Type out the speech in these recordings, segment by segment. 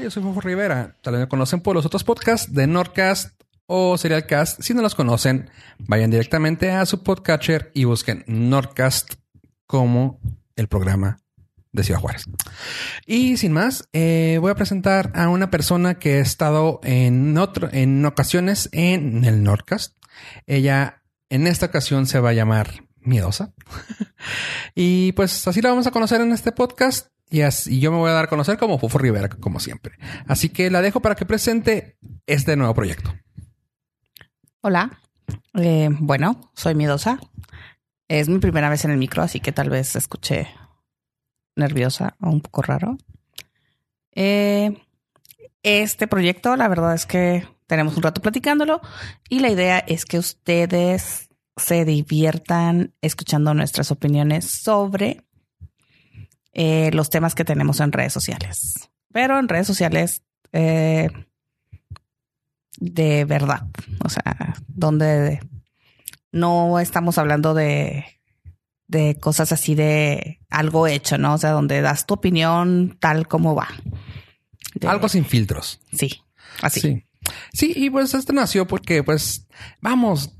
Yo soy Fofo Rivera. Tal vez me conocen por los otros podcasts de Nordcast o Serialcast. Si no los conocen, vayan directamente a su podcatcher y busquen Nordcast como el programa de Ciudad Juárez. Y sin más, eh, voy a presentar a una persona que ha estado en otro, en ocasiones en el Nordcast. Ella en esta ocasión se va a llamar Miedosa. y pues así la vamos a conocer en este podcast. Y, yo me voy a dar a conocer como Fofo Rivera, como siempre. Así que la dejo para que presente este nuevo proyecto. Hola. Eh, bueno, soy Miedosa. Es mi primera vez en el micro, así que tal vez escuché nerviosa o un poco raro. Eh, este proyecto, la verdad es que tenemos un rato platicándolo y la idea es que ustedes se diviertan escuchando nuestras opiniones sobre eh, los temas que tenemos en redes sociales. Pero en redes sociales eh, de verdad, o sea, donde no estamos hablando de de cosas así de algo hecho, ¿no? O sea, donde das tu opinión tal como va. algo sin filtros. Sí, así. Sí. Sí, y pues este nació porque, pues, vamos,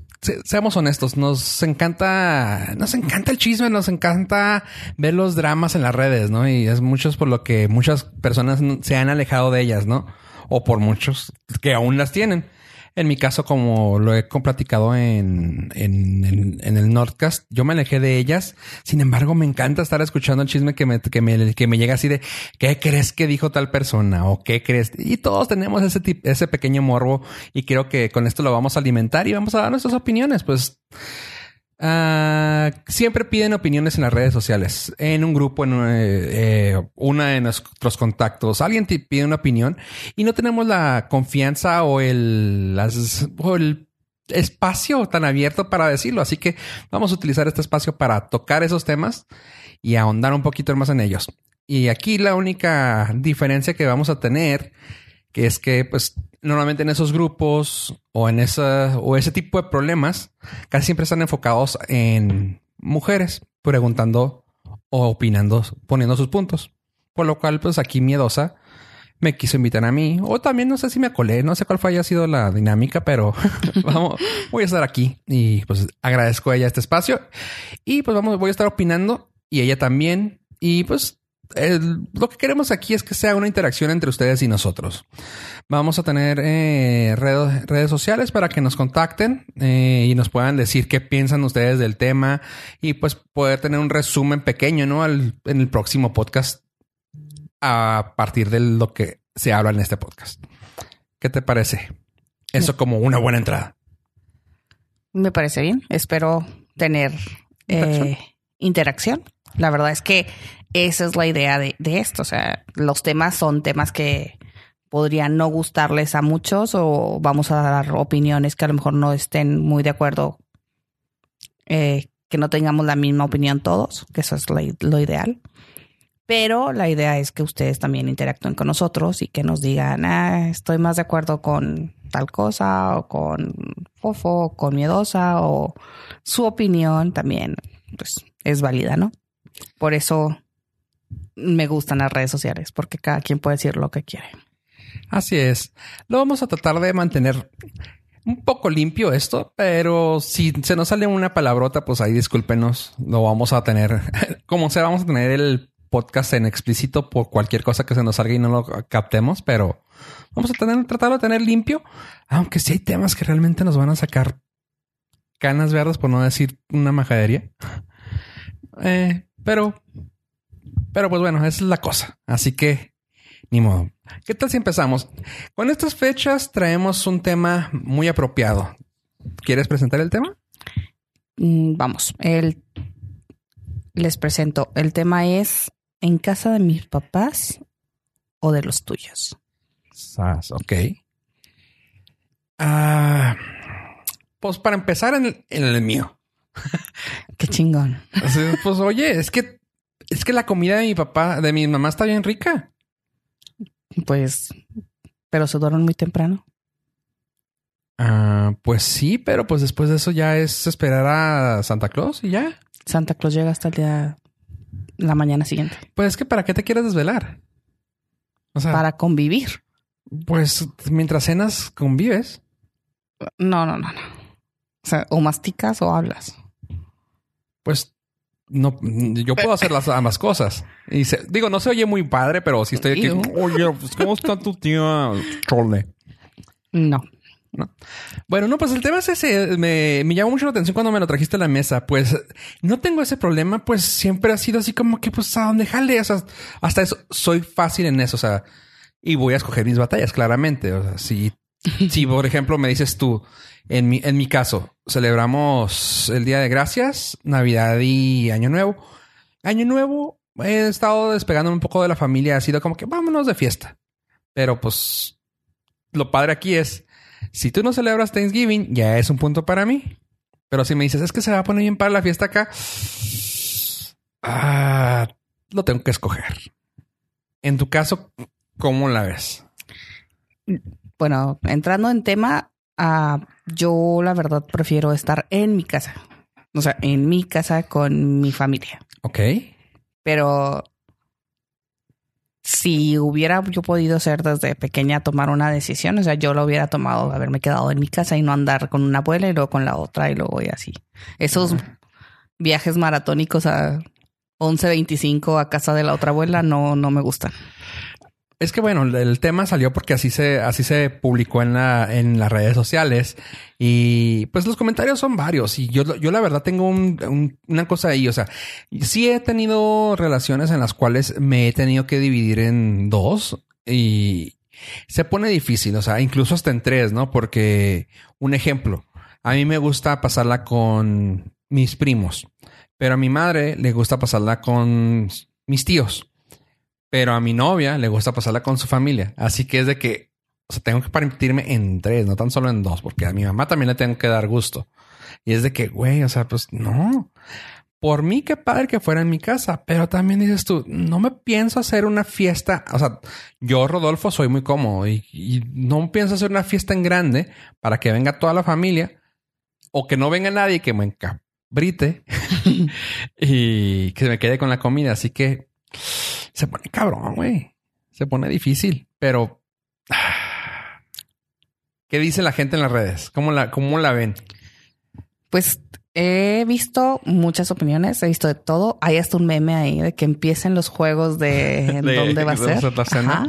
seamos honestos, nos encanta, nos encanta el chisme, nos encanta ver los dramas en las redes, ¿no? Y es muchos por lo que muchas personas se han alejado de ellas, ¿no? O por muchos que aún las tienen. En mi caso, como lo he platicado en, en, en, el Nordcast, yo me alejé de ellas. Sin embargo, me encanta estar escuchando el chisme que me, que me, que me llega así de ¿qué crees que dijo tal persona? o qué crees? Y todos tenemos ese, ese pequeño morbo y creo que con esto lo vamos a alimentar y vamos a dar nuestras opiniones. Pues Uh, siempre piden opiniones en las redes sociales, en un grupo, en eh, eh, una de nuestros contactos. Alguien te pide una opinión y no tenemos la confianza o el espacio tan abierto para decirlo. Así que vamos a utilizar este espacio para tocar esos temas y ahondar un poquito más en ellos. Y aquí la única diferencia que vamos a tener, que es que pues normalmente en esos grupos o en esa o ese tipo de problemas casi siempre están enfocados en mujeres preguntando o opinando, poniendo sus puntos. Por lo cual, pues aquí miedosa me quiso invitar a mí. O también no sé si me acolé, no sé cuál fue haya sido la dinámica, pero vamos, voy a estar aquí y pues agradezco a ella este espacio. Y pues vamos, voy a estar opinando y ella también. Y pues lo que queremos aquí es que sea una interacción entre ustedes y nosotros. Vamos a tener eh, redes, sociales para que nos contacten eh, y nos puedan decir qué piensan ustedes del tema y pues poder tener un resumen pequeño, ¿no? en el próximo podcast a partir de lo que se habla en este podcast. ¿Qué te parece? Eso como una buena entrada. Me parece bien. Espero tener eh, interacción. La verdad es que esa es la idea de, esto. O sea, los temas son temas que podrían no gustarles a muchos o vamos a dar opiniones que a lo mejor no estén muy de acuerdo, eh, que no tengamos la misma opinión todos, que eso es lo, ideal. Pero la idea es que ustedes también interactúen con nosotros y que nos digan, ah, estoy más de acuerdo con tal cosa o con fofo, o con miedosa o su opinión también, pues es válida, ¿no? Por eso me gustan las redes sociales, porque cada quien puede decir lo que quiere. Así es. Lo vamos a tratar de mantener un poco limpio esto, pero si se nos sale una palabrota, pues ahí discúlpenos. Lo vamos a tener, como sea, vamos a tener el podcast en explícito por cualquier cosa que se nos salga y no lo captemos, pero vamos a tener, tratarlo de tener limpio, aunque sí hay temas que realmente nos van a sacar canas verdes, por no decir una majadería. Eh, pero, pero pues bueno, esa es la cosa. Así que, ni modo. ¿Qué tal si empezamos? Con estas fechas traemos un tema muy apropiado. ¿Quieres presentar el tema? Mm, vamos, el, les presento. El tema es ¿en casa de mis papás o de los tuyos? ok. Ah, pues para empezar en el mío. Qué chingón. Pues oye, es que es que la comida de mi papá, de mi mamá está bien rica. Pues, pero se duermen muy temprano. Ah, pues sí, pero pues después de eso ya es esperar a Santa Claus y ya. Santa Claus llega hasta el día la mañana siguiente. Pues es que para qué te quieres desvelar. O sea, para convivir. pues mientras cenas convives. No, no, no, no. O sea, o masticas o hablas. Pues no, yo puedo hacer las ambas cosas. Y se- digo, no se oye muy padre, pero si estoy aquí. Oye, pues, ¿cómo está tu tía? Chole. No. Bueno, no, pues el tema es ese. Me, me llamó mucho la atención cuando me lo trajiste a la mesa. Pues no tengo ese problema, pues siempre ha sido así como que, pues, a donde jale. O sea, hasta eso, soy fácil en eso. O sea, y voy a escoger mis batallas, claramente. O sea, si, si por ejemplo me dices tú, en mi, en mi caso, celebramos el Día de Gracias, Navidad y Año Nuevo. Año Nuevo, he estado despegándome un poco de la familia. Ha sido como que vámonos de fiesta. Pero pues, lo padre aquí es, si tú no celebras Thanksgiving, ya es un punto para mí. Pero si me dices, es que se va a poner bien para la fiesta acá, ah, lo tengo que escoger. En tu caso, ¿cómo la ves? Bueno, entrando en tema, ah, yo la verdad prefiero estar en mi casa. O sea, en mi casa con mi familia. Ok. Pero si hubiera yo podido ser desde pequeña tomar una decisión, o sea, yo lo hubiera tomado haberme quedado en mi casa y no andar con una abuela y luego con la otra y luego y así. Esos viajes maratónicos a 11.25 a casa de la otra abuela no, no me gustan. Es que bueno, el- tema salió porque así se, así se publicó en la, en las redes sociales y pues los comentarios son varios y yo, yo la verdad tengo un- un- una cosa ahí, o sea, sí he tenido relaciones en las cuales me he tenido que dividir en dos y se pone difícil, o sea, incluso hasta en tres, ¿no? Porque un ejemplo, a mí me gusta pasarla con mis primos, pero a mi madre le gusta pasarla con mis tíos. Pero a mi novia le gusta pasarla con su familia. Así que es de que o sea, tengo que partirme en tres, no tan solo en dos, porque a mi mamá también le tengo que dar gusto. Y es de que, güey, o sea, pues no. Por mí, qué padre que fuera en mi casa, pero también dices tú, no me pienso hacer una fiesta. O sea, yo, Rodolfo, soy muy cómodo y, y no pienso hacer una fiesta en grande para que venga toda la familia o que no venga nadie que me encabrite y que me quede con la comida. Así que se pone cabrón, güey. Se pone difícil, pero ¿qué dice la gente en las redes? ¿Cómo la, cómo la ven? Pues he visto muchas opiniones, he visto de todo. Hay hasta un meme ahí de que empiecen los juegos de, De- dónde va a ser. Ajá.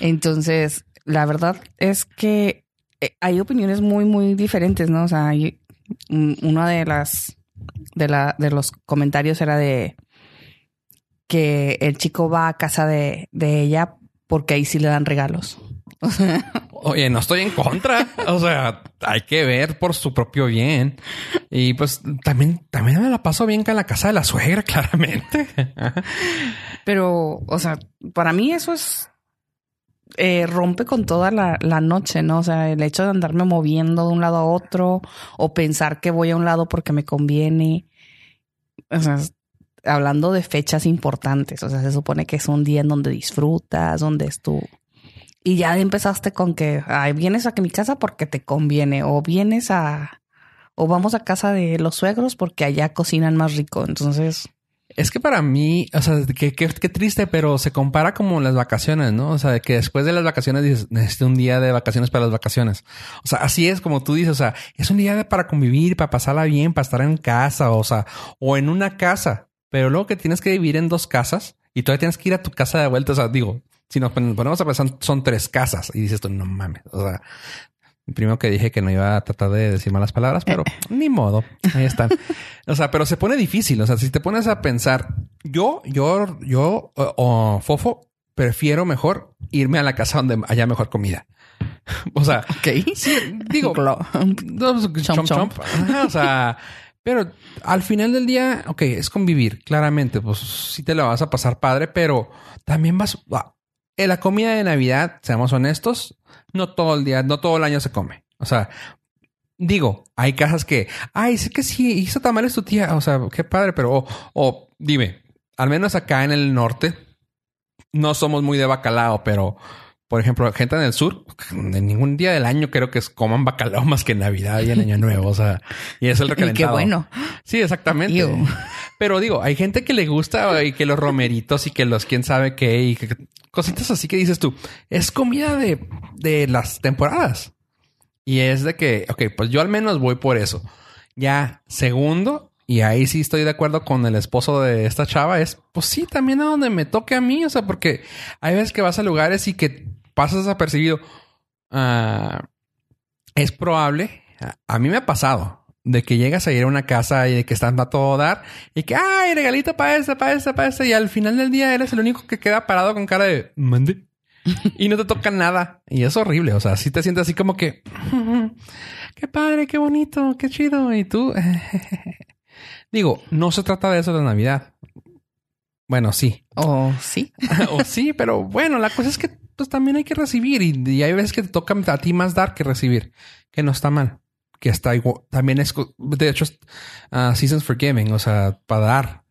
Entonces, la verdad es que eh, hay opiniones muy, muy diferentes, ¿no? O sea, hay, mm, una de las de la de los comentarios era de que el chico va a casa de, de ella porque ahí sí le dan regalos. Oye, no estoy en contra. O sea, hay que ver por su propio bien. Y pues también, también me la paso bien que en la casa de la suegra, claramente. Pero, o sea, para mí eso es eh, rompe con toda la, la noche, ¿no? O sea, el hecho de andarme moviendo de un lado a otro o pensar que voy a un lado porque me conviene. O sea, es- hablando de fechas importantes, o sea, se supone que es un día en donde disfrutas, donde es tu... Y ya empezaste con que ay, vienes a mi casa porque te conviene o vienes a... O vamos a casa de los suegros porque allá cocinan más rico. Entonces, Es que para mí, o sea, qué, qué triste, pero se compara como las vacaciones, ¿no? O sea, de que después de las vacaciones dices, necesito un día de vacaciones para las vacaciones. O sea, así es como tú dices, o sea, es un día para convivir, para pasarla bien, para estar en casa, o sea, o en una casa, pero luego que tienes que vivir en dos casas y todavía tienes que ir a tu casa de vuelta, o sea, digo, si nos pon- ponemos a pensar, son tres casas y dices tú, no mames, o sea, Primero que dije que no iba a tratar de decir malas palabras, pero ni modo. Ahí están. O sea, pero se pone difícil. O sea, si te pones a pensar, yo, yo, yo, o, Fofo, prefiero mejor irme a la casa donde haya mejor comida. O sea, ok. sí, digo, pues, chomp, chomp. chomp. O sea, pero al final del día, ok, es convivir, claramente. Pues sí te la vas a pasar padre, pero también vas. En la comida de Navidad, seamos honestos, no todo el día, no todo el año se come. O sea, digo, hay casas que, ay, sé que sí, hizo tamales tu tía. O sea, qué padre, pero, o dime, al menos acá en el norte, no somos muy de bacalao, pero por ejemplo, gente en el sur, en ningún día del año creo que coman bacalao más que en Navidad y en Año Nuevo. O sea, y es el Y recalentado. qué bueno. Sí, exactamente. Pero digo, hay gente que le gusta y que los romeritos y que los quién sabe qué y que cositas así que dices tú, es comida de, de las temporadas. Y es de que, ok, pues yo al menos voy por eso. Ya, segundo, y ahí sí estoy de acuerdo con el esposo de esta chava, es, pues sí, también a donde me toque a mí, o sea, porque hay veces que vas a lugares y que pasas desapercibido. Ah, es probable, a, mí me ha pasado, de que llegas a ir a una casa y de que están a todo dar y que, ay, regalito para este, para este, para este. Y al final del día eres el único que queda parado con cara de mande y no te toca nada. Y es horrible. O sea, si te sientes así como que, qué padre, qué bonito, qué chido. Y tú, digo, no se trata de eso de Navidad. Bueno, sí. O sí. o sí, pero bueno, la cosa es que pues también hay que recibir y, y hay veces que te toca a ti más dar que recibir, que no está mal que está igual, también es, de hecho, uh, Seasons for Giving, o sea, para dar.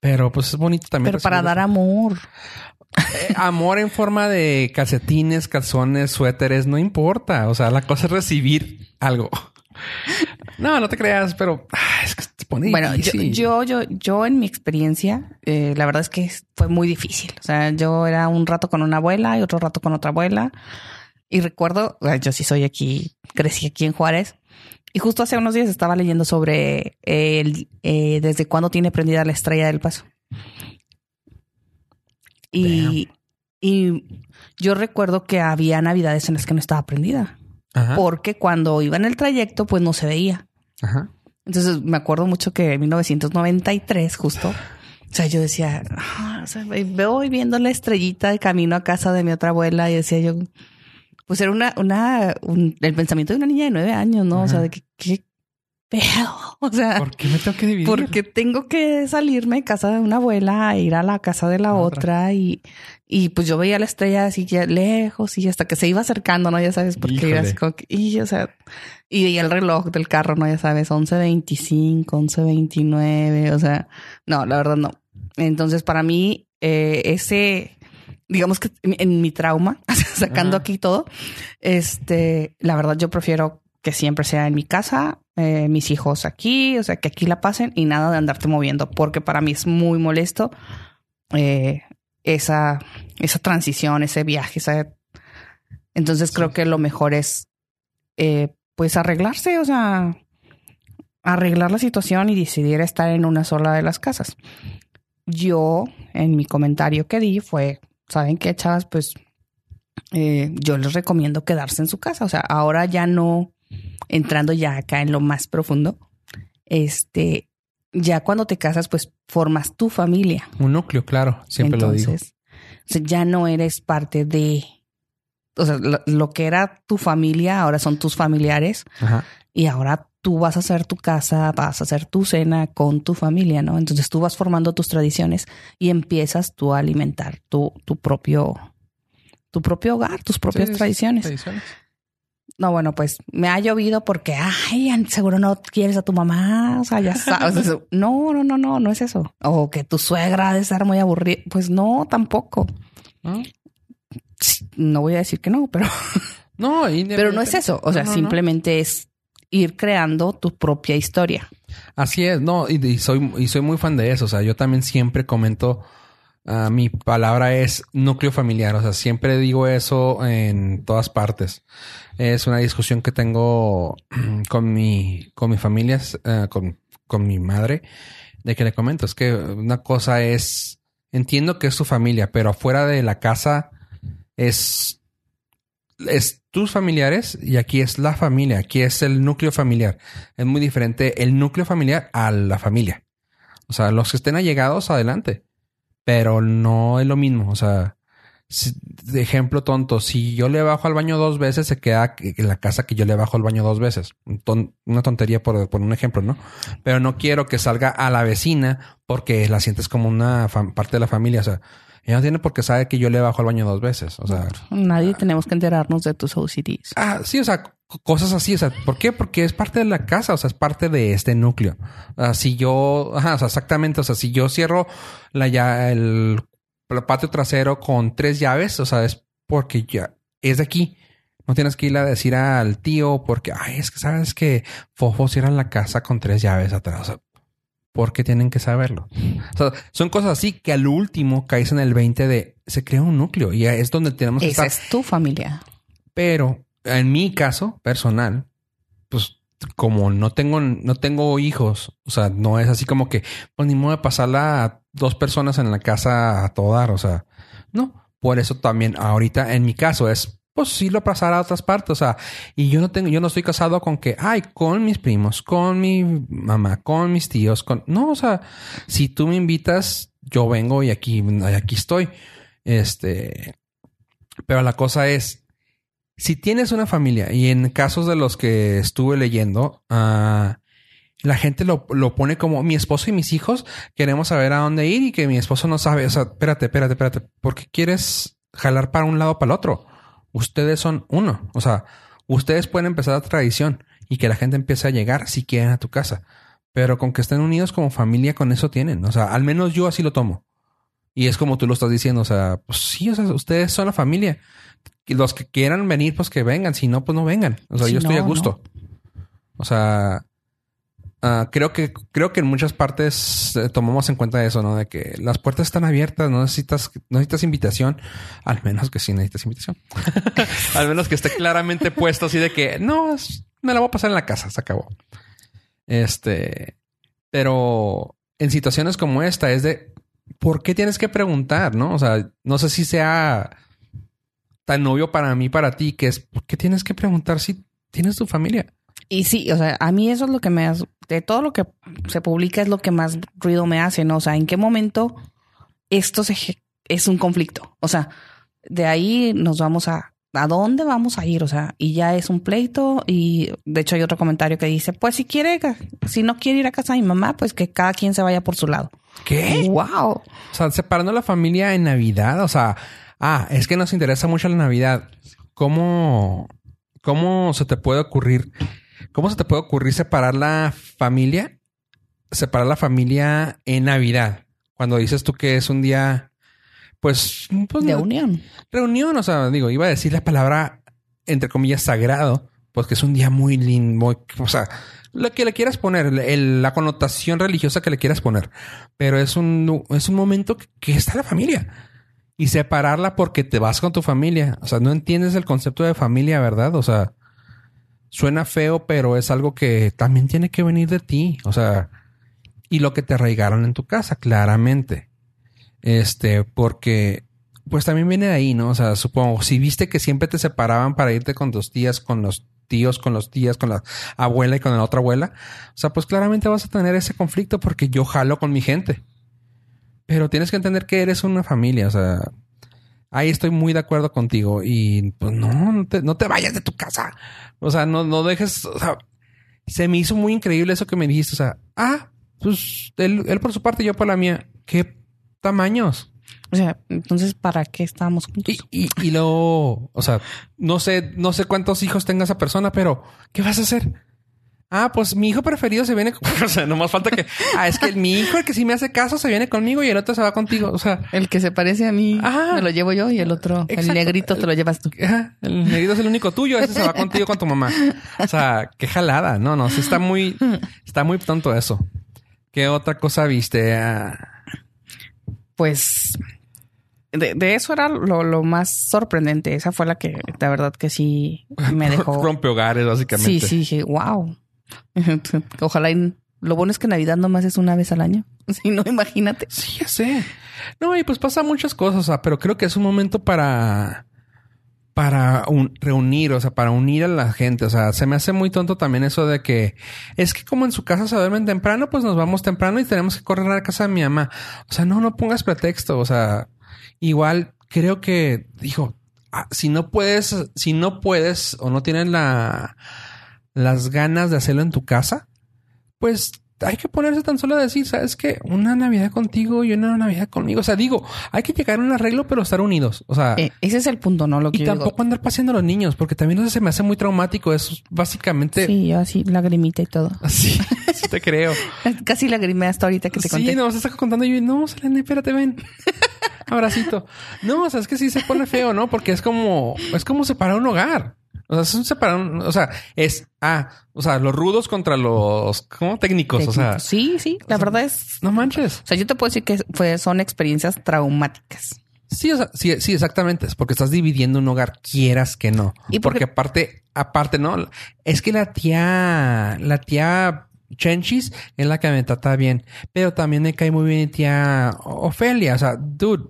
Pero pues es bonito también. Pero para dar amor. Eh, amor en forma de calcetines, calzones, suéteres, no importa. O sea, la cosa es recibir algo. No, no te creas, pero ah, es que pone Bueno, yo, yo, yo, yo, en mi experiencia, eh, la verdad es que fue muy difícil. O sea, yo era un rato con una abuela y otro rato con otra abuela. Y recuerdo, yo sí soy aquí, crecí aquí en Juárez. Y justo hace unos días estaba leyendo sobre el, eh, desde cuándo tiene prendida la estrella del paso. Y, y, yo recuerdo que había navidades en las que no estaba prendida. Ajá. Porque cuando iba en el trayecto, pues no se veía. Ajá. Entonces me acuerdo mucho que en 1993, justo, o sea, yo decía, ah, o sea, veo viendo la estrellita de camino a casa de mi otra abuela y decía yo, pues era una, una, un, el pensamiento de una niña de nueve años, ¿no? Ajá. O sea, de que, qué pedo. O sea, ¿por qué me tengo que dividir? Porque tengo que salirme de casa de una abuela a ir a la casa de la, la otra. otra, y, y pues yo veía la estrella así ya lejos y hasta que se iba acercando, ¿no? Ya sabes, porque era así como que, y o sea, y el reloj del carro, ¿no? Ya sabes, 11.25, 11.29, o sea, no, la verdad no. Entonces, para mí, eh, ese, digamos que en mi trauma, sacando Ajá. aquí todo, este, la verdad yo prefiero que siempre sea en mi casa, eh, mis hijos aquí, o sea, que aquí la pasen y nada de andarte moviendo, porque para mí es muy molesto eh, esa, esa transición, ese viaje. Esa... Entonces sí. creo que lo mejor es, eh, pues, arreglarse, o sea, arreglar la situación y decidir estar en una sola de las casas. Yo, en mi comentario que di, fue, ¿saben qué, chavas? Pues eh, yo les recomiendo quedarse en su casa. O sea, ahora ya no entrando ya acá en lo más profundo, este, ya cuando te casas, pues formas tu familia. Un núcleo, claro, siempre Entonces, lo digo. O sea, ya no eres parte de, o sea, lo, lo, que era tu familia, ahora son tus familiares. Ajá. Y ahora tú vas a hacer tu casa, vas a hacer tu cena con tu familia, ¿no? Entonces tú vas formando tus tradiciones y empiezas tú a alimentar tu, tu propio, tu propio hogar, tus propias Sí, tradiciones. tradiciones. No, bueno, pues me ha llovido porque, ay, seguro no quieres a tu mamá. O sea, ya sabes. no, no, no, no, no es eso. O que tu suegra ha de estar muy aburrida. Pues no, tampoco. ¿No? No voy a decir que no, pero. No, pero no es eso. O sea, no, no, simplemente es ir creando tu propia historia. Así es, no, y, y, soy, y soy muy fan de eso. O sea, yo también siempre comento. Uh, mi palabra es núcleo familiar. O sea, siempre digo eso en todas partes. Es una discusión que tengo con mi, con mi familia, uh, con, con mi madre, de que le comento. Es que una cosa es, entiendo que es tu familia, pero afuera de la casa es, es tus familiares y aquí es la familia. Aquí es el núcleo familiar. Es muy diferente el núcleo familiar a la familia. O sea, los que estén allegados, adelante pero no es lo mismo. O sea, si, de ejemplo tonto, si yo le bajo al baño dos veces, se queda en la casa que yo le bajo al baño dos veces. Una tontería por, por, un ejemplo, ¿no? Pero no quiero que salga a la vecina porque la sientes como una parte de la familia. O sea, ella no tiene por qué saber que yo le bajo al baño dos veces. O sea, nadie ah, tenemos que enterarnos de tus OCDs. Ah, sí, o sea, cosas así. O sea, ¿por qué? Porque es parte de la casa, o sea, es parte de este núcleo. O sea, si yo, ajá, o sea, exactamente, o sea, si yo cierro la ya el, el patio trasero con tres llaves, o sea, es porque ya es de aquí. No tienes que ir a decir al tío porque, ay, es que sabes que Fofo cierra la casa con tres llaves atrás. O sea, ¿por qué tienen que saberlo? O sea, son cosas así que al último caes en el 20 de se crea un núcleo y es donde tenemos que Esa estar. es tu familia. Pero en mi caso personal, pues como no tengo, no tengo hijos, o sea, no es así como que, pues ni modo de pasarla a dos personas en la casa a todo dar, o sea, no. Por eso también ahorita en mi caso es, pues sí lo pasar a otras partes, o sea, y yo no tengo, yo no estoy casado con que, ay, con mis primos, con mi mamá, con mis tíos, con, no, o sea, si tú me invitas, yo vengo y aquí, aquí estoy. Este, pero la cosa es, si tienes una familia y en casos de los que estuve leyendo, ah, la gente lo, lo pone como mi esposo y mis hijos queremos saber a dónde ir y que mi esposo no sabe. O sea, espérate, espérate, espérate. ¿Por qué quieres jalar para un lado o para el otro? Ustedes son uno. O sea, ustedes pueden empezar la tradición y que la gente empiece a llegar si quieren a tu casa. Pero con que estén unidos como familia, con eso tienen. O sea, al menos yo así lo tomo. Y es como tú lo estás diciendo. O sea, pues sí, o sea, ustedes son la familia. Los que quieran venir, pues que vengan. Si no, pues no vengan. O sea, Si yo estoy a gusto. O sea, ah, creo que creo que en muchas partes eh, tomamos en cuenta eso, ¿no? De que las puertas están abiertas, no necesitas, no necesitas invitación, al menos que sí necesitas invitación. al menos que esté claramente puesto así de que no, me la voy a pasar en la casa, se acabó. Este, pero en situaciones como esta es de ¿por qué tienes que preguntar, no? O sea, no sé si sea tan obvio para mí, para ti, que es ¿por qué tienes que preguntar si tienes tu familia? Y sí, o sea, a mí eso es lo que me hace, de todo lo que se publica es lo que más ruido me hace, ¿no? O sea, ¿en qué momento esto se, es un conflicto? O sea, de ahí nos vamos a, ¿a dónde vamos a ir? O sea, y ya es un pleito y de hecho hay otro comentario que dice, pues si quiere, si no quiere ir a casa de mi mamá, pues que cada quien se vaya por su lado. ¿Qué? ¡Wow! O sea, separando la familia en Navidad. O sea, ah, es que nos interesa mucho la Navidad. ¿Cómo, cómo se te puede ocurrir? ¿Cómo se te puede ocurrir separar la familia? Separar la familia en Navidad. Cuando dices tú que es un día, pues, pues De unión. reunión. O sea, digo, iba a decir la palabra, entre comillas, sagrado, pues que es un día muy lindo, muy- o sea, lo que le quieras poner, el- la connotación religiosa que le quieras poner. Pero es un, es un momento que, que está la familia. Y separarla porque te vas con tu familia. O sea, no entiendes el concepto de familia, ¿verdad? O sea, suena feo, pero es algo que también tiene que venir de ti. O sea, y lo que te arraigaron en tu casa, claramente. Este, porque pues también viene de ahí, ¿no? O sea, supongo, si viste que siempre te separaban para irte con tus tías, con los tíos, con los tías, con la abuela y con la otra abuela, o sea, pues claramente vas a tener ese conflicto porque yo jalo con mi gente. Pero tienes que entender que eres una familia, o sea, ahí estoy muy de acuerdo contigo y pues no, no te, no te vayas de tu casa. O sea, no, no dejes, o sea, se me hizo muy increíble eso que me dijiste, o sea, ah, pues él, él por su parte, yo por la mía, ¿qué tamaños? O sea, entonces, ¿para qué estábamos juntos? Y, y, y luego, o sea, no sé, no sé cuántos hijos tenga esa persona, pero ¿qué vas a hacer? Ah, pues mi hijo preferido se viene, con- o sea, no más falta que, ah, es que mi hijo, el que sí me hace caso, se viene conmigo y el otro se va contigo. O sea, El que se parece a mí Ajá. me lo llevo yo y el otro, Exacto. el negrito, te lo llevas tú. el negrito es el único tuyo, ese se va contigo con tu mamá. O sea, qué jalada. No, no, sí está muy, está muy tonto eso. ¿Qué otra cosa viste? Ah, Pues de, de eso era lo, lo más sorprendente. Esa fue la que, la verdad, que sí me dejó. rompe hogares, básicamente. Sí, sí, dije, wow. Ojalá. lo bueno es que Navidad nomás es una vez al año. Si no, imagínate. Sí, ya sé. No, y pues pasa muchas cosas, o sea, pero creo que es un momento para para un- reunir, o sea, para unir a la gente. O sea, se me hace muy tonto también eso de que es que como en su casa se duermen temprano, pues nos vamos temprano y tenemos que correr a la casa de mi mamá. O sea, no, no pongas pretexto. O sea, igual creo que, dijo, ah, si no puedes, si no puedes o no tienes la, las ganas de hacerlo en tu casa, pues hay que ponerse tan solo a decir, ¿sabes qué? Una Navidad contigo y una Navidad conmigo. O sea, digo, hay que llegar a un arreglo, pero estar unidos. O sea, Eh, ese es el punto, ¿no? Lo que y yo digo. tampoco andar paseando a los niños, porque también eso se me hace muy traumático. Es básicamente Sí, yo así, lagrimita y todo. así. sí te creo. Casi lagrimé hasta ahorita que te sí, conté. no, se está contando y yo, no, Selene, espérate, ven. Abracito. No, o sea, es que sí se pone feo, ¿no? Porque es como, es como separar un hogar. O sea, son separados. O sea, es, ah, o sea, los rudos contra los, ¿cómo? Técnicos. O sea, sí, sí, la verdad es. no manches. O sea, yo te puedo decir que fue, son experiencias traumáticas. Sí, o sea, sí, sí, exactamente. Es porque estás dividiendo un hogar, quieras que no. Y porque, porque- aparte, aparte, no, es que la tía, la tía Chenchis es la que me trata bien, pero también me cae muy bien tía Ofelia. O sea, dude,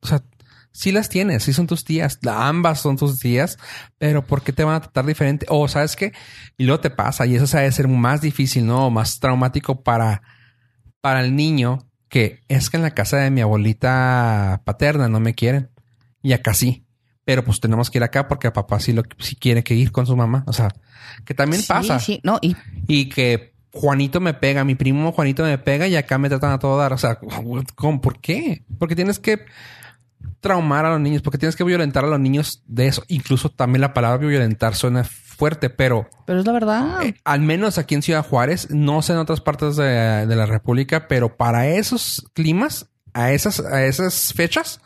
o sea, sí las tienes, sí son tus tías, ambas son tus tías, pero ¿por qué te van a tratar diferente? O sabes qué, y luego te pasa, y eso sabe ser más difícil, ¿no? Más traumático para, para el niño, que es que en la casa de mi abuelita paterna no me quieren, y acá sí. Pero pues tenemos que ir acá porque a papá sí, lo, sí quiere que ir con su mamá. O sea, que también Sí, pasa. Sí, no, y Y que Juanito me pega, mi primo Juanito me pega y acá me tratan a todo dar. O sea, ¿cómo? ¿por qué? Porque tienes que traumar a los niños, porque tienes que violentar a los niños de eso. Incluso también la palabra violentar suena fuerte, pero pero es la verdad. eh, al menos aquí en Ciudad Juárez, no sé en otras partes de, de la República, pero para esos climas, a esas, a esas fechas,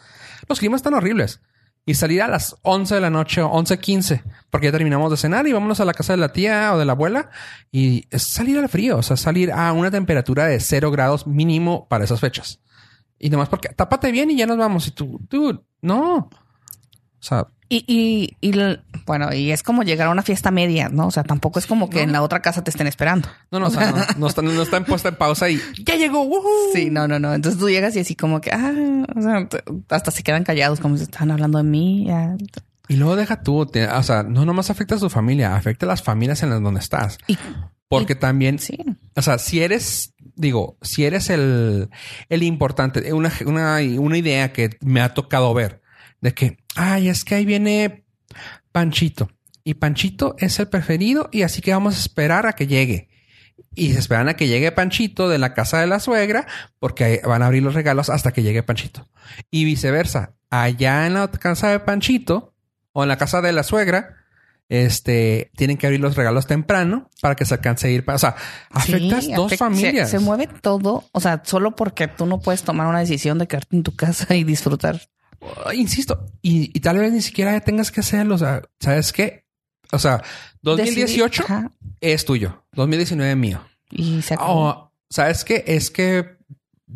los climas están horribles. Y salir a las 11 de la noche, 11.15, porque ya terminamos de cenar y vámonos a la casa de la tía o de la abuela. Y es salir al frío, o sea, salir a una temperatura de 0 grados mínimo para esas fechas. Y nomás porque tápate bien y ya nos vamos. Y tú, dude, no. O sea, Y, y, y bueno, y es como llegar a una fiesta media, ¿no? O sea, tampoco es como que en la otra casa te estén esperando. no, no, o sea, no, no están, no están puesta en pausa y ya llegó. ¡woohoo! Sí, no, no, no. Entonces tú llegas y así como que, ah, o sea, hasta se quedan callados como si estaban hablando de mí. ya. Y luego deja tú, te- o sea, no nomás afecta a tu familia, afecta a las familias en las donde estás. Y Porque también, sí, o sea, si eres, digo, si eres el, el importante, una, una, una idea que me ha tocado ver de que, ay, es que ahí viene Panchito y Panchito es el preferido y así que vamos a esperar a que llegue. Y se esperan a que llegue Panchito de la casa de la suegra porque van a abrir los regalos hasta que llegue Panchito. Y viceversa, allá en la casa de Panchito o en la casa de la suegra, este, tienen que abrir los regalos temprano para que se alcance a ir. O sea, afectas Sí, dos afecta- familias. Se, se mueve todo, o sea, solo porque tú no puedes tomar una decisión de quedarte en tu casa y disfrutar. Uh, Insisto, y, y tal vez ni siquiera tengas que hacerlo. O sea, ¿sabes qué? O sea, 2018 Decidir- Ajá, es tuyo, 2019 es mío. y se acabó. Oh, ¿Sabes qué? Es que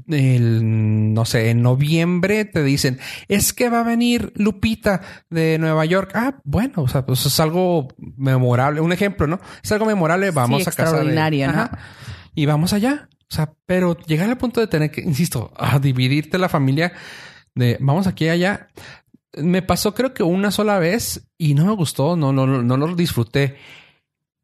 el, no sé, en noviembre te dicen, es que va a venir Lupita de Nueva York. Ah, bueno, o sea, pues es algo memorable. Un ejemplo, ¿no? Es algo memorable. Vamos Sí, a casa. Y vamos allá. O sea, pero llegar al punto de tener que, insisto, a dividirte la familia de vamos aquí y allá. Me pasó creo que una sola vez y no me gustó, no, no, no, no lo disfruté.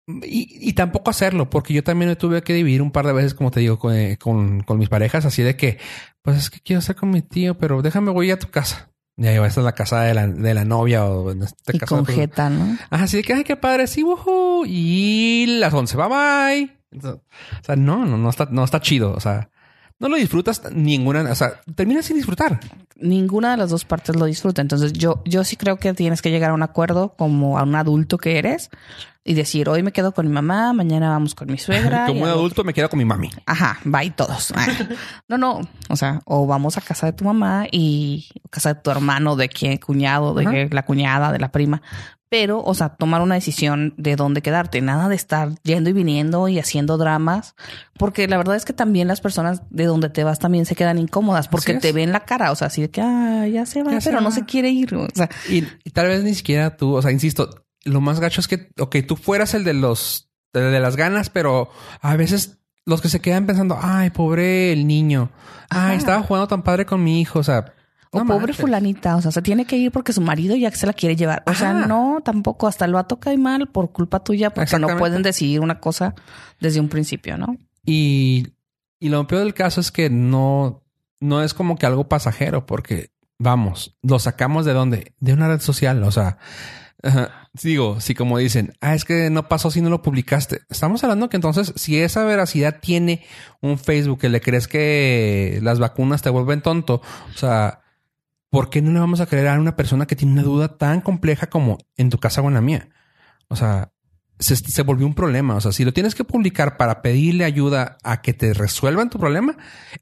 Y, y tampoco hacerlo, porque yo también me tuve que dividir un par de veces, como te digo, con, eh, con, con mis parejas, así de que, pues es que quiero estar con mi tío, pero déjame voy a tu casa. Y ahí va, esta es la casa de la, de la novia o en este y caso. con pues, jeta, ¿no? Ajá, así de que, ay, qué padre, sí, woohoo. Y las 11, bye bye. Entonces, o sea, no, no, no está, no está chido. O sea, no lo disfrutas ninguna, o sea, terminas sin disfrutar. Ninguna de las dos partes lo disfruta. Entonces yo, yo sí creo que tienes que llegar a un acuerdo como a un adulto que eres y decir, hoy me quedo con mi mamá, mañana vamos con mi suegra. y Como un adulto me quedo con mi mami. Ajá, bye todos. Ah. No, no, o sea, o vamos a casa de tu mamá y casa de tu hermano, de quién, cuñado, de Ajá. la cuñada, de la prima. Pero, o sea, tomar una decisión de dónde quedarte, nada de estar yendo y viniendo y haciendo dramas, porque la verdad es que también las personas de donde te vas también se quedan incómodas porque te ven la cara, o sea, así de que ah, ya se va, Ya se pero no se quiere ir. O sea, Y, y tal vez ni siquiera tú, o sea, insisto, lo más gacho es que, ok, tú fueras el de los, de, de las ganas, pero a veces los que se quedan pensando, ay, pobre el niño, ay, Ajá. estaba jugando tan padre con mi hijo, o sea, o no pobre manches. fulanita, o sea, se tiene que ir porque su marido ya se la quiere llevar. O sea, no, tampoco, hasta el vato cae mal por culpa tuya porque no pueden decidir una cosa desde un principio, ¿no? Y, y lo peor del caso es que no, no es como que algo pasajero, porque vamos, lo sacamos de dónde? De una red social. O sea, ajá, digo, si como dicen, ah, es que no pasó si no lo publicaste. Estamos hablando que entonces, si esa veracidad tiene un Facebook que le crees que las vacunas te vuelven tonto, o sea, ¿por qué no le vamos a creer a una persona que tiene una duda tan compleja como en tu casa o en la mía? O sea, se, se volvió un problema. O sea, si lo tienes que publicar para pedirle ayuda a que te resuelvan tu problema,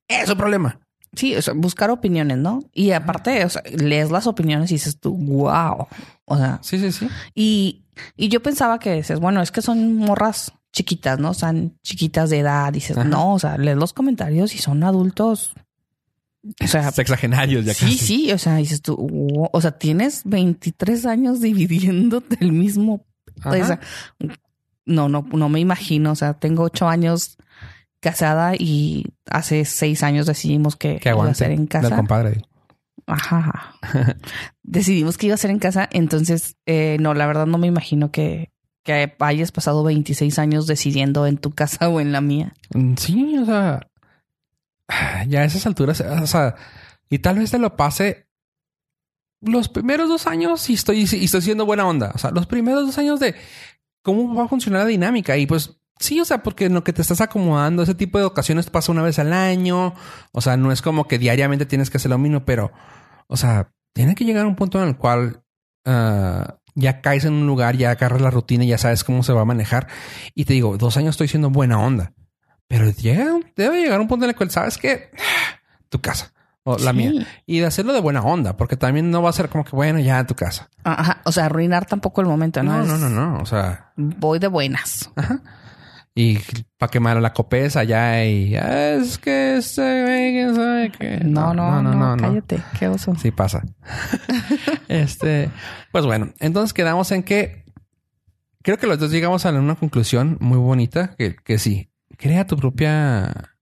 es un problema. Sí, o sea, buscar opiniones, ¿no? Y aparte, o sea, lees las opiniones y dices tú, wow. O sea, Sí, sí, sí. y, y yo pensaba que dices, bueno, es que son morras chiquitas, ¿no? Son chiquitas de edad. Dices, Ajá. no, o sea, lees los comentarios y son adultos. O sea, Sexagenarios ya sí, casi. sí, o sea, dices tú, wow, o sea, tienes 23 años dividiéndote el mismo. O sea, no, no, no me imagino. O sea, tengo ocho años casada y hace seis años decidimos que que iba a ser en Del casa. compadre. Ajá. Decidimos que iba a ser en casa. Entonces, eh, no, la verdad no me imagino que, que hayas pasado 26 años decidiendo en tu casa o en la mía. Mm, Sí, o sea, ya a esas alturas, o sea, y tal vez te lo pase los primeros dos años y estoy, y estoy siendo buena onda. O sea, los primeros dos años de cómo va a funcionar la dinámica. Y pues sí, o sea, porque en lo que te estás acomodando, ese tipo de ocasiones pasa una vez al año. O sea, no es como que diariamente tienes que hacer lo mismo, pero, o sea, tiene que llegar a un punto en el cual ah, ya caes en un lugar, ya agarras la rutina, ya sabes cómo se va a manejar. Y te digo, dos años estoy siendo buena onda. Pero llega, debe llegar un punto en el cual sabes que tu casa o la Sí. mía y de hacerlo de buena onda, porque también no va a ser como que bueno, ya tu casa. Ajá. O sea, arruinar tampoco el momento, ¿no? No, no, no, no. O sea, Voy de buenas. ajá. Y para quemar la copesa allá y "Ah, es que ese güey que sabe que No, no, no, cállate. Qué oso. Sí pasa. este, pues bueno, entonces quedamos en que creo que los dos llegamos a una conclusión muy bonita que, que sí, crea tu propia,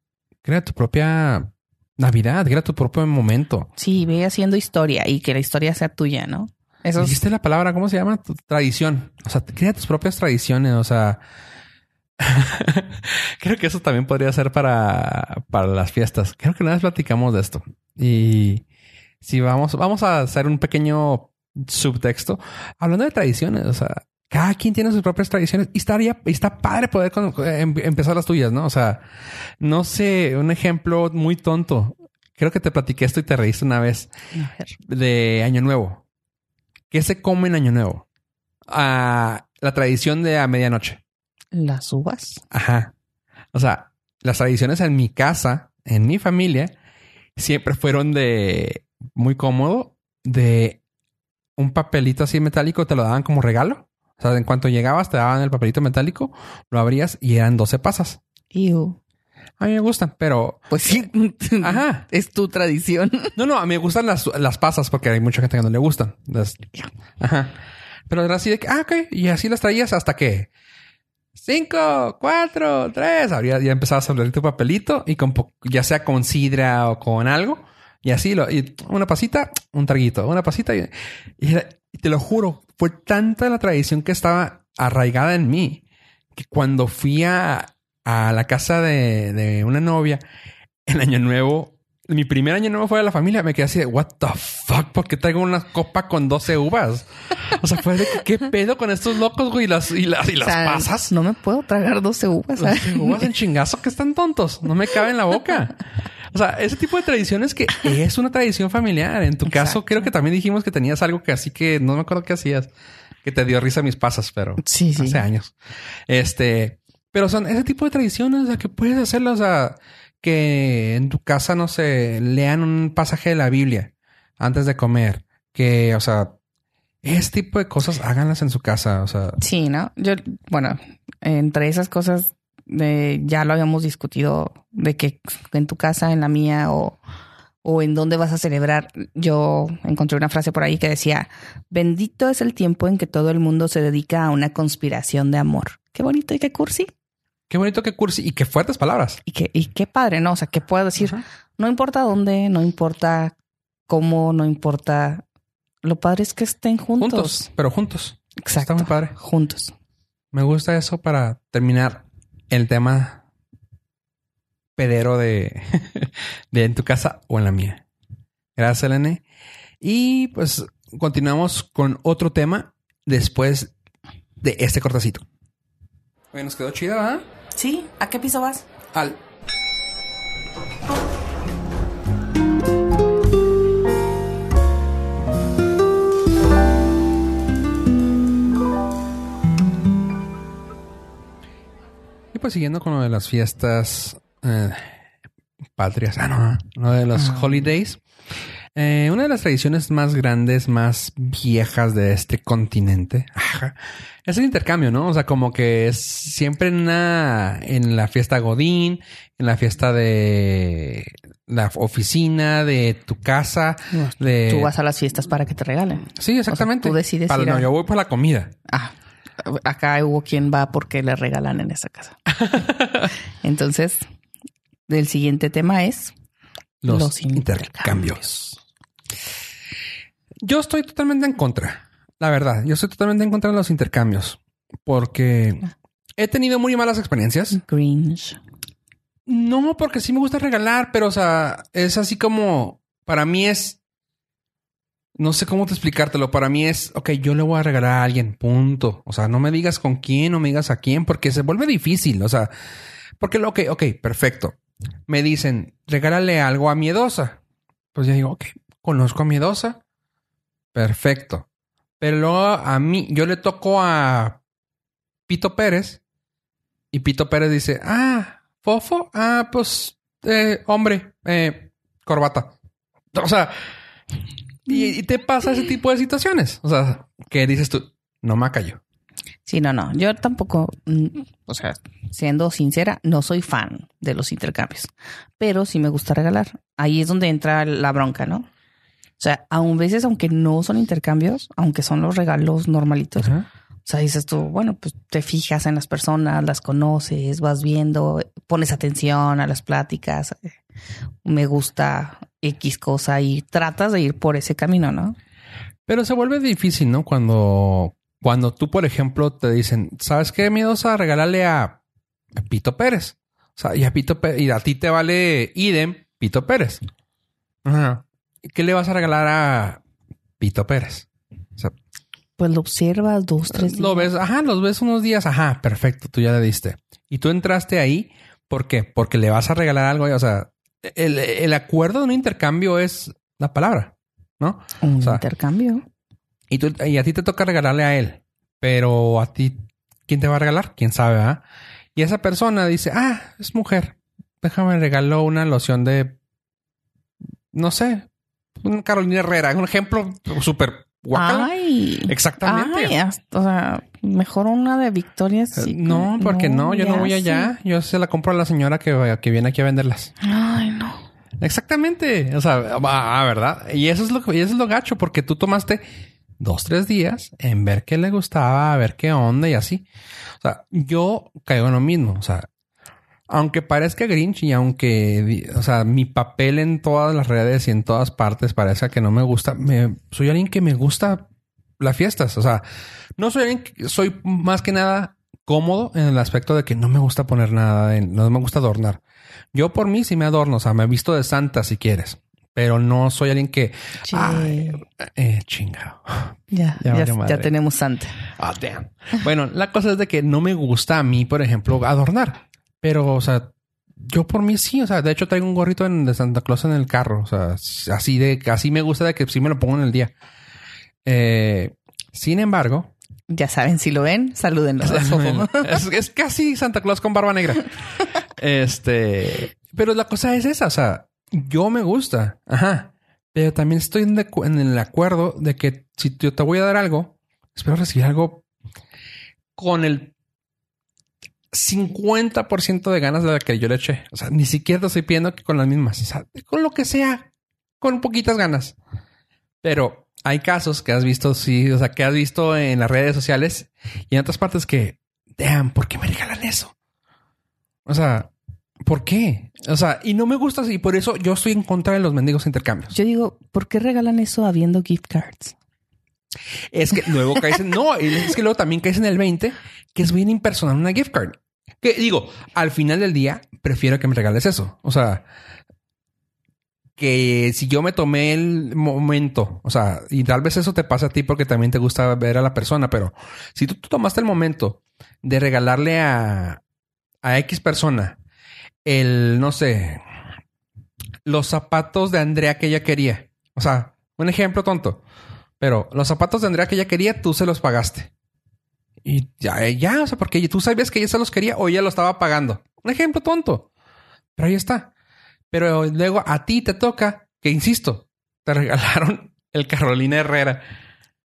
crea tu propia Navidad, crea tu propio momento. Sí, ve haciendo historia y que la historia sea tuya, ¿no? Eso es- Dijiste la palabra, ¿cómo se llama? Tradición. O sea, crea tus propias tradiciones. O sea, creo que eso también podría ser para, para las fiestas. Creo que una vez platicamos de esto. Y si vamos, vamos a hacer un pequeño subtexto hablando de tradiciones. O sea, cada quien tiene sus propias tradiciones y estaría, está padre poder con- em- empezar las tuyas, ¿no? O sea, no sé, un ejemplo muy tonto. Creo que te platiqué esto y te reíste una vez de Año Nuevo. ¿Qué se come en Año Nuevo? Ah, la tradición de a medianoche. Las uvas. Ajá. O sea, las tradiciones en mi casa, en mi familia, siempre fueron de muy cómodo, de un papelito así metálico, te lo daban como regalo. O sea, en cuanto llegabas, te daban el papelito metálico, lo abrías y eran 12 pasas. Ew. A mí me gustan, pero Pues sí. Ajá. Es tu tradición. No, no, a mí me gustan las, las pasas porque hay mucha gente que no le gustan. Las- Ajá. Pero era así de que, ah, ok. Y así las traías hasta que cinco, cuatro, tres. Abría, ya empezabas a abrir tu papelito y con, ya sea con sidra o con algo. Y así, lo, y una pasita, un traguito, una pasita. Y, y era- y te lo juro, fue tanta la tradición que estaba arraigada en mí que cuando fui a, a la casa de, de una novia el año nuevo, mi primer año nuevo fue de la familia, me quedé así de what the fuck, ¿por qué traigo una copa con 12 uvas? O sea, fue de que, qué pedo con estos locos, güey, y las, y las, y las O sea, pasas. No me puedo tragar 12 uvas. ¿sabes? 12 uvas en chingazo que están tontos, no me cabe en la boca. O sea, ese tipo de tradiciones que es una tradición familiar. En tu caso, creo que también dijimos que tenías algo que así que no me acuerdo qué hacías, que te dio risa mis pasas, pero Sí, sí. hace años. Este, pero son ese tipo de tradiciones, o sea, que puedes hacerlo, o sea, que en tu casa, no sé, lean un pasaje de la Biblia antes de comer, que, o sea, ese tipo de cosas háganlas en su casa, o sea, Sí, ¿no? Yo, bueno, entre esas cosas de, ya lo habíamos discutido de que en tu casa, en la mía o, o en dónde vas a celebrar. Yo encontré una frase por ahí que decía, bendito es el tiempo en que todo el mundo se dedica a una conspiración de amor. Qué bonito y qué cursi. qué bonito que cursi y qué fuertes palabras. Y qué, y qué padre, ¿no? O sea, que puedo decir, no importa dónde, no importa cómo, no importa. Lo padre es que estén juntos. Juntos, pero juntos. Exacto. Está muy padre. Juntos. Me gusta eso para terminar el tema pedero de, de en tu casa o en la mía. Gracias, Elene. Y pues continuamos con otro tema después de este cortacito. Oye, nos quedó chida, ¿verdad? Sí, ¿a qué piso vas? Al. Y pues siguiendo con lo de las fiestas, eh, patrias. Ah, no, no de los Ah. holidays. Eh, una de las tradiciones más grandes, más viejas de este continente ajá, es el intercambio, ¿no? O sea, como que es siempre en una, en la fiesta Godín, en la fiesta de la oficina, de tu casa, de... Tú vas a las fiestas para que te regalen. Sí, exactamente. tú decides Para- ir no, a- yo voy por la comida. Ah, acá hubo quien va porque le regalan en esa casa. Entonces, el siguiente tema es Los, Los intercambios. Yo estoy totalmente en contra. La verdad, yo estoy totalmente en contra de los intercambios. Porque he tenido muy malas experiencias. Grinch. No, porque sí me gusta regalar, pero o sea, es así como para mí es. No sé cómo te explicártelo. Para mí es, ok, yo le voy a regalar a alguien, punto. O sea, no me digas con quién, no me digas a quién, porque se vuelve difícil. O sea, porque lo que, ok, perfecto. Me dicen, regálale algo a miedosa. Pues yo digo, ok, conozco a miedosa. Perfecto. Pero luego a mí, yo le toco a Pito Pérez y Pito Pérez dice, ah, fofo, ah, pues, eh, hombre, eh, corbata. O sea, y, y te pasa ese tipo de situaciones. O sea, que dices tú, no me callo. Sí, no, no. Yo tampoco, mm, o sea, siendo sincera, no soy fan de los intercambios, pero sí me gusta regalar. Ahí es donde entra la bronca, ¿no? O sea, aún veces, aunque no son intercambios, aunque son los regalos normalitos, o sea, dices tú, bueno, pues te fijas en las personas, las conoces, vas viendo, pones atención a las pláticas, eh, me gusta X cosa y tratas de ir por ese camino, ¿no? Pero se vuelve difícil, ¿no? Cuando, cuando tú, por ejemplo, te dicen, ¿sabes qué? Miedosa, regálale a, a Pito Pérez. O sea, y a Pito Pérez, y a ti te vale idem Pito Pérez. Ajá. ¿Qué le vas a regalar a Pito Pérez? O sea, Pues lo observas dos, tres lo días. ves, ajá, los ves unos días, ajá, perfecto, tú ya le diste. Y tú entraste ahí, ¿por qué? Porque le vas a regalar algo, o sea, el, el acuerdo de un intercambio es la palabra, ¿no? Un o sea, intercambio. Y, tú, y a ti te toca regalarle a él. Pero a ti, ¿quién te va a regalar? ¿Quién sabe? ah? Y esa persona dice, ah, es mujer. Déjame regalo una loción de, no sé, un Carolina Herrera. Un ejemplo súper guacala. Ay. Exactamente. Ay, hasta- o sea, mejor una de Victoria's Eh, Secret. no, porque no, yo no voy allá. Yo se la compro a la señora que, que viene aquí a venderlas. Ay, no. Exactamente. O sea, ah, ¿verdad? Y eso es lo y eso es lo gacho, porque tú tomaste dos, tres días en ver qué le gustaba, a ver qué onda y así. O sea, yo caigo en lo mismo. O sea, aunque parezca Grinch y aunque, o sea, mi papel en todas las redes y en todas partes parezca que no me gusta, me, soy alguien que me gusta las fiestas. O sea, no soy soy más que nada cómodo en el aspecto de que no me gusta poner nada, en- no me gusta adornar. Yo por mí sí me adorno, o sea, me he visto de santa si quieres, pero no soy alguien que, Che. ay, eh, chingado. Ya, Ya ya, tenemos Santa. Ah, damn. Bueno, la cosa es de que no me gusta a mí, por ejemplo, adornar. Pero, o sea, yo por mí sí. O sea, de hecho traigo un gorrito en- de Santa Claus en el carro. O sea, así de, así me gusta de que sí me lo pongo en el día. Eh, sin embargo, Ya saben, si lo ven, salúdenlo. Es es, es casi Santa Claus con barba negra. Este, pero la cosa es esa. O sea, yo me gusta. Ajá. Pero también estoy en, de- en el acuerdo de que si yo te voy a dar algo, espero recibir algo con el 50% de ganas de la que yo le eché. O sea, ni siquiera te estoy pidiendo que con las mismas. O sea, con lo que sea, con poquitas ganas. Pero hay casos que has visto, sí, o sea, que has visto en las redes sociales y en otras partes que, damn, ¿por qué me regalan eso? O sea, ¿por qué? O sea, y no me gusta así. Por eso yo estoy en contra de los mendigos intercambios. Yo digo, ¿por qué regalan eso habiendo gift cards? Es que luego caes en... No, es que luego también caes en el 20, que es bien impersonal una gift card. Que digo, al final del día, prefiero que me regales eso. O sea, que si yo me tomé el momento, o sea, y tal vez eso te pasa a ti porque también te gusta ver a la persona, pero si tú, tomaste el momento de regalarle a, a X persona el, no sé, los zapatos de Andrea que ella quería. O sea, un ejemplo tonto. Pero los zapatos de Andrea que ella quería, tú se los pagaste. Y ya, ya, o sea, porque tú sabías que ella se los quería o ella lo estaba pagando. Un ejemplo tonto. Pero ahí está. Pero luego a ti te toca, que insisto, te regalaron el Carolina Herrera.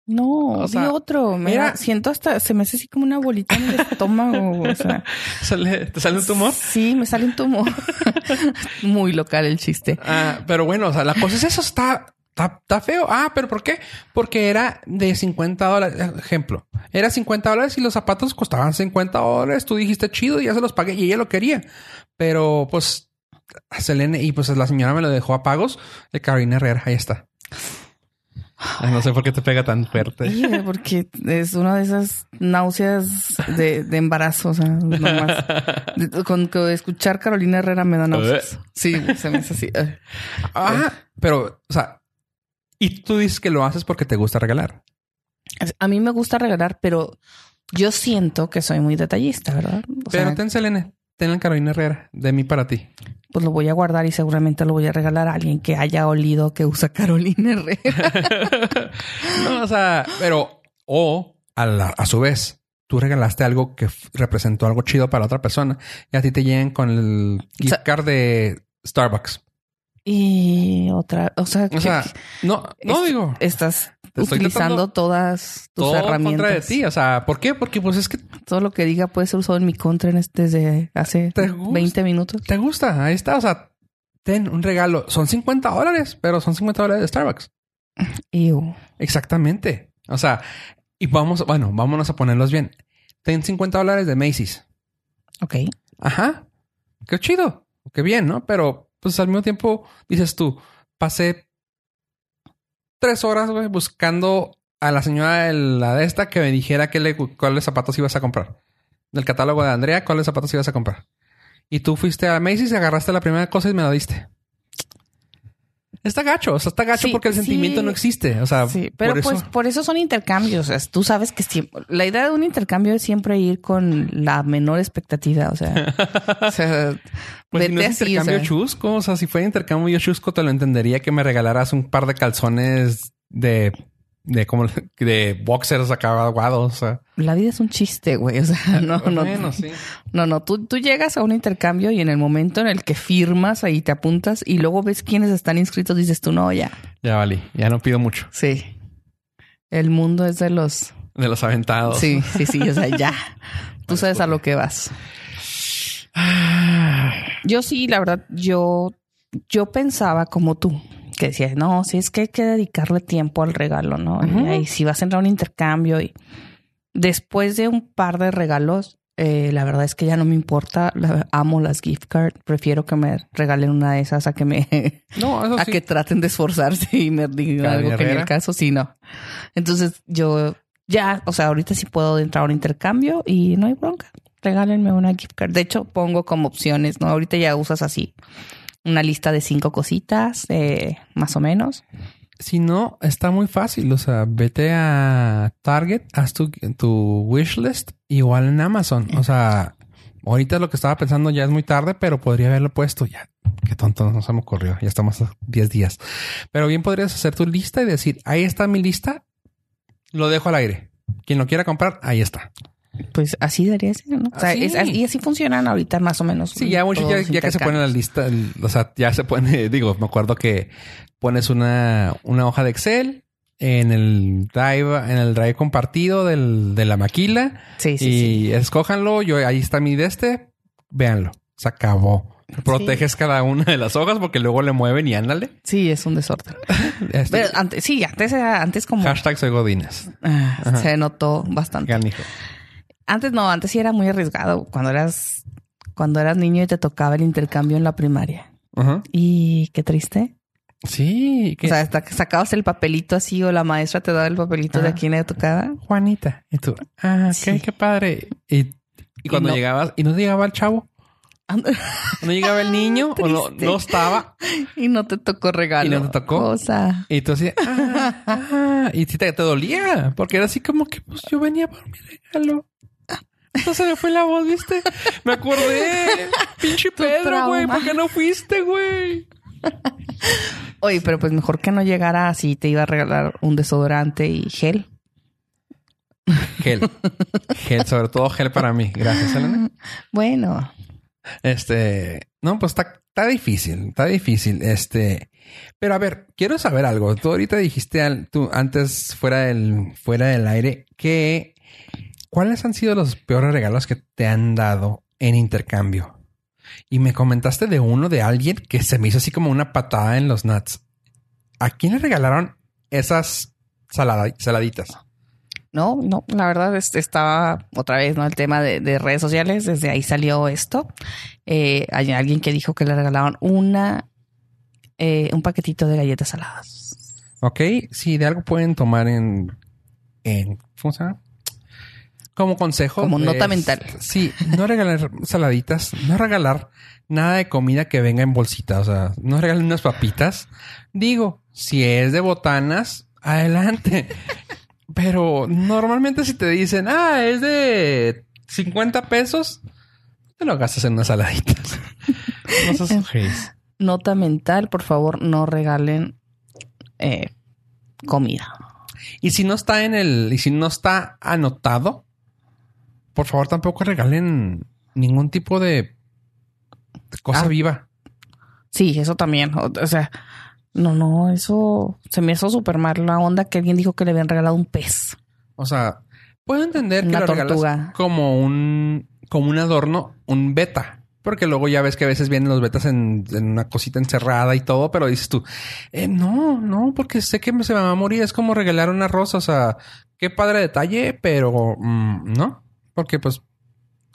No, O vi otro. Me era- da- siento hasta, se me hace así como una bolita en el estómago. O sea, Sale- ¿Te sale un tumor? Sí, me sale un tumor. Muy local el chiste. Ah, pero bueno, o sea, la cosa es eso, está, está, está feo. Ah, pero ¿por qué? Porque era de 50 dólares. Ejemplo, era 50 dólares y los zapatos costaban 50 dólares. Tú dijiste chido y ya se los pagué y ella lo quería. Pero pues, Selene y pues la señora me lo dejó a pagos de Carolina Herrera. Ahí está. Ay, no sé por qué te pega tan fuerte. Sí, porque es una de esas náuseas de, de embarazo. O sea, nomás. Con que escuchar Carolina Herrera me da náuseas. Sí, se me hace así. Ah, pero, o sea, y tú dices que lo haces porque te gusta regalar. A mí me gusta regalar, pero yo siento que soy muy detallista, ¿verdad? O Pero sea, ten Selene, ten Carolina Herrera de mí para ti. pues lo voy a guardar y seguramente lo voy a regalar a alguien que haya olido que usa Carolina Herrera. no, o sea, pero, o a, la- a su vez, tú regalaste algo que representó algo chido para otra persona y a ti te llegan con el gift sea- card de Starbucks. Y otra, o sea, O sea, no, no es- digo estás utilizando todas tus todo en herramientas. contra de ti. O sea, ¿por qué? Porque pues es que Todo lo que diga puede ser usado en mi contra en este desde hace ¿Te gusta? 20 minutos. te gusta. Ahí está. O sea, ten un regalo. Son 50 dólares, pero son 50 dólares de Starbucks. Ew. Exactamente. O sea, y vamos, bueno, vámonos a ponerlos bien. Ten 50 dólares de Macy's. Ok. Ajá. Qué chido. Qué bien, ¿no? Pero pues al mismo tiempo dices tú, pasé tres horas buscando a la señora de la de esta que me dijera qué le, cuáles zapatos ibas a comprar. Del catálogo de Andrea, cuáles zapatos ibas a comprar. Y tú fuiste a Macy's y agarraste la primera cosa y me la diste. Está gacho, o sea, está gacho Sí, porque el sí. sentimiento no existe. O sea, Sí, pero por pues eso. por eso son intercambios. O sea, tú sabes que siempre, la idea de un intercambio es siempre ir con la menor expectativa. O sea, o sea, Pues si no es así, o intercambio sea. chusco, o sea, si fuera intercambio chusco, te lo entendería que me regalaras un par de calzones de, de como de boxers acá aguados. O sea, La vida es un chiste, güey. O sea, no, no, bueno, sí. no, no. Tú, tú llegas a un intercambio y en el momento en el que firmas, ahí te apuntas y luego ves quiénes están inscritos, dices tú, no, ya. Ya valí, ya no pido mucho Sí. El mundo es de los. de los aventados. Sí, sí, sí. O sea, ya. Tú sabes a lo que vas. Yo sí, la verdad, yo, yo pensaba como tú, que decías, no, sí es que hay que dedicarle tiempo al regalo, ¿no? Y si vas a entrar a un intercambio y después de un par de regalos, eh, la verdad es que ya no me importa, la- amo las gift cards, prefiero que me regalen una de esas a que me, No, eso a sí. que traten de esforzarse y me digan algo que en el caso sí, no. Entonces yo ya, o sea, ahorita sí puedo entrar a un intercambio y no hay bronca. Regálenme una gift card. De hecho, pongo como opciones, ¿no? Ahorita ya usas así una lista de cinco cositas, eh, más o menos. Si no, está muy fácil. O sea, vete a Target, haz tu, tu wishlist, igual en Amazon. O sea, ahorita lo que estaba pensando ya es muy tarde, pero podría haberlo puesto ya. Qué tonto no se me ocurrió. Ya estamos a 10 días. Pero bien podrías hacer tu lista y decir, ahí está mi lista, lo dejo al aire. Quien lo quiera comprar, ahí está. Pues así debería ser, ¿no? O sea, Así. es- y así funcionan ahorita más o menos. Sí, ya mucho, ya, que se pone la lista, o sea, ya se pone, digo, me acuerdo que pones una, una hoja de Excel en el drive, en el drive compartido del, de la maquila Sí, sí, y sí. escójanlo. Yo ahí está mi de este, véanlo. Se acabó. Proteges cada una de las hojas porque luego le mueven y ándale. Sí, es un desorden. Este, Pero antes, sí, antes era, antes como hashtag soy Godines. ah, se notó bastante. Canijo. Antes no, antes sí era muy arriesgado cuando eras cuando eras niño y te tocaba el intercambio en la primaria. Ajá. Y qué triste. Sí. que- O sea, hasta que sacabas el papelito así o la maestra te daba el papelito de Ah. a quién le tocaba. Juanita. Y tú, ah, Sí. qué, qué padre. Y, y cuando no. llegabas, y no llegaba el chavo. No llegaba el niño o no, no estaba. y no te tocó regalo. ¿Y no te tocó? Cosa. Y tú así, ah, ah, y sí te, te dolía, porque era así como que pues yo venía por mi regalo. Entonces se me fue la voz, ¿viste? Me acordé. Pinche Pedro, güey. ¿Por qué no fuiste, güey? Oye, pero pues mejor que no llegara así, te iba a regalar un desodorante y gel. Gel. Gel, sobre todo gel para mí. Gracias, Elena. Bueno, Este, no, pues está, está difícil, está difícil. Este, pero a ver, quiero saber algo. Tú ahorita dijiste al- tú antes fuera del, fuera del aire que ¿cuáles han sido los peores regalos que te han dado en intercambio? Y me comentaste de uno de alguien que se me hizo así como una patada en los nuts. ¿A quién le regalaron esas salada- saladitas? No, no, la verdad es- estaba otra vez, ¿no? El tema de, de redes sociales, desde ahí salió esto. Eh, hay alguien que dijo que le regalaron una, eh, un paquetito de galletas saladas. Ok, si de algo pueden tomar en, en ¿cómo se llama? Como consejo. Como nota es- mental. Sí, no regalar saladitas, no regalar nada de comida que venga en bolsita, o sea, no regalen unas papitas. Digo, si es de botanas, adelante. Pero normalmente si te dicen, ah, es de 50 pesos, te lo gastas en unas saladitas. No seas ojéis. Nota mental, por favor, no regalen eh, comida. Y si no está en el, y si no está anotado, por favor tampoco regalen ningún tipo de cosa Ah. viva. Sí, eso también. O, o sea, no, no, eso se me hizo súper mal la onda que alguien dijo que le habían regalado un pez. O sea, puedo entender que Una lo regalas tortuga. como un, como un adorno, un beta. Porque luego ya ves que a veces vienen los betas en, en una cosita encerrada y todo, pero dices tú, eh, no, no, porque sé que se me va a morir. Es como regalar una rosa. O sea, qué padre detalle, pero mm, no, porque pues,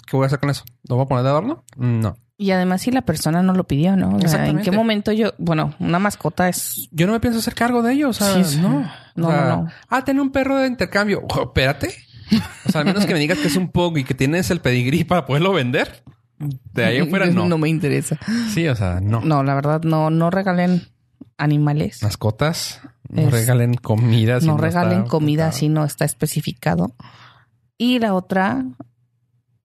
¿qué voy a hacer con eso? ¿Lo voy a poner de adorno? No. Y además si la persona no lo pidió, ¿no? O sea, ¿en qué momento yo, bueno, una mascota es... Yo no me pienso hacer cargo de ello. O sea, Sí, no. No, O sea, no, no. Ah, tener un perro de intercambio. Oh, espérate. O sea, al menos que me digas que es un pug y que tienes el pedigrí para poderlo vender. De ahí en fuera, no. No me interesa. Sí, o sea, no. No, la verdad, no, no regalen animales. Mascotas, no Es- regalen comida. si no regalen está- comida si no está especificado. Y la otra,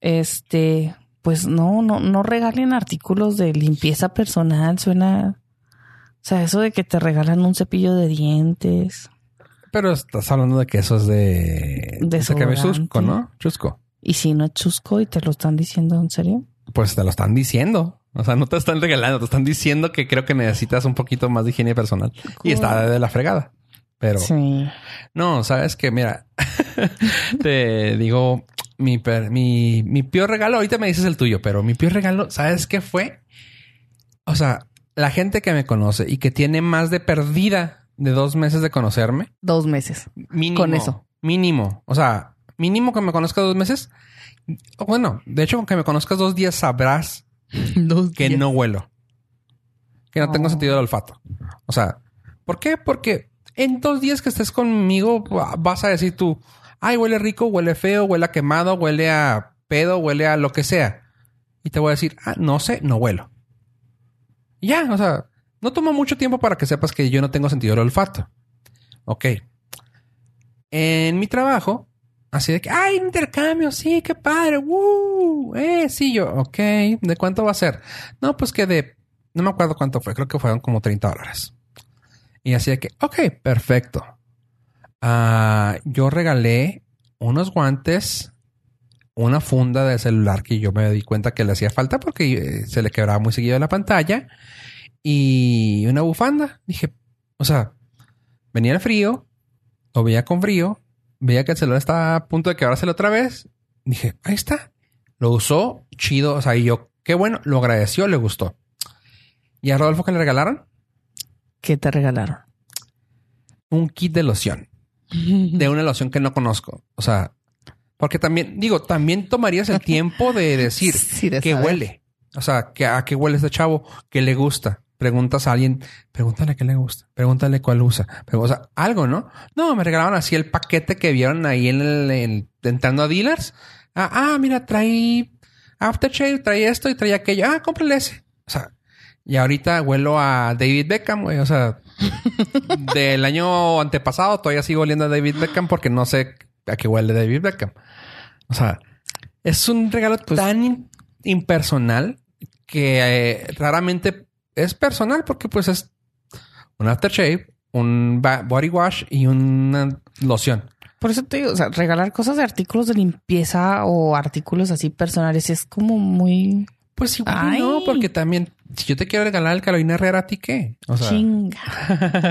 este, pues no, no, no regalen artículos de limpieza personal. Suena, o sea, eso de que te regalan un cepillo de dientes. Pero estás hablando de que eso es de... De chusco, ¿no? Chusco. Y si no es chusco y te lo están diciendo en serio. Pues te lo están diciendo. O sea, no te están regalando, te están diciendo que creo que necesitas un poquito más de higiene personal. Y está de la fregada. Pero... Sí. No, sabes que, mira, te digo, mi, per- mi, mi peor regalo, ahorita me dices el tuyo, pero mi peor regalo, ¿sabes qué fue? O sea, la gente que me conoce y que tiene más de perdida de dos meses de conocerme, Dos meses. mínimo. Con eso. Mínimo. O sea, mínimo que me conozcas dos meses. Bueno, de hecho, que me conozcas dos días sabrás Dos que días. no huelo. Que no tengo Oh. sentido del olfato. O sea, ¿por qué? Porque en dos días que estés conmigo va- vas a decir tú, ay, huele rico, huele feo, huele quemado, huele a pedo, huele a lo que sea. Y te voy a decir, ah, no sé, no huelo. Ya, o sea, no toma mucho tiempo para que sepas que yo no tengo sentido del olfato. Ok. En mi trabajo, así de que, ay, intercambio, sí, qué padre, ¡Woo! eh, sí, yo, ok, ¿de cuánto va a ser? No, pues que de, no me acuerdo cuánto fue, creo que fueron como 30 dólares. Y así que, ok, perfecto. Ah, yo regalé unos guantes, una funda de celular que yo me di cuenta que le hacía falta porque eh, se le quebraba muy seguido la pantalla y una bufanda. Dije, o sea, venía el frío, lo veía con frío, veía que el celular estaba a punto de quebrárselo otra vez. Dije, ahí está. Lo usó chido. O sea, y yo, qué bueno, lo agradeció, le gustó. ¿Y a Rodolfo que le regalaron? ¿Qué te regalaron? Un kit de loción. De una loción que no conozco. O sea, porque también, digo, también tomarías el tiempo de decir Sí, de qué saber. huele. O sea, que a qué huele este chavo, qué le gusta. Preguntas a alguien, pregúntale qué le gusta, pregúntale cuál usa. Pero, o sea, algo, ¿no? No, me regalaron así el paquete que vieron ahí en el, en- entrando a dealers. Ah, ah, mira, trae aftershave, trae esto y trae aquello. Ah, cómprale ese. O sea, y ahorita huelo a David Beckham, güey. O sea, del año antepasado todavía sigo oliendo a David Beckham porque no sé a qué huele David Beckham. O sea, es un regalo tan in- impersonal que eh, raramente es personal porque pues es un aftershave, un body wash y una loción. Por eso te digo, o sea, regalar cosas de artículos de limpieza o artículos así personales es como muy... Pues igual Ay. no, porque también si yo te quiero regalar el Carolina Herrera, ¿a ti qué? O sea, chinga.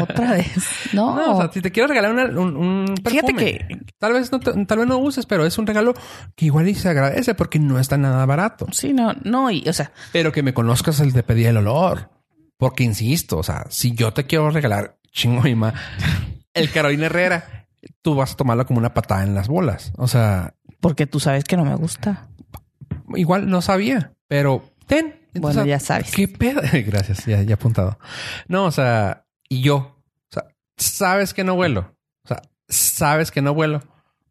Otra vez. No. no. o sea, si te quiero regalar un, un perfume, Fíjate que tal vez no tal vez no uses, pero es un regalo que igual y se agradece porque no está nada barato. Sí, no, no, y o sea, pero que me conozcas el de pedir el olor. Porque insisto, o sea, si yo te quiero regalar chingo el Carolina Herrera, tú vas a tomarlo como una patada en las bolas. O sea, porque tú sabes que no me gusta. Igual no sabía, pero ten, bueno, ya sabes. ¿Qué pedo? Gracias, ya, ya apuntado. No, o sea, y yo, o sea, sabes que no vuelo. O sea, sabes que no vuelo.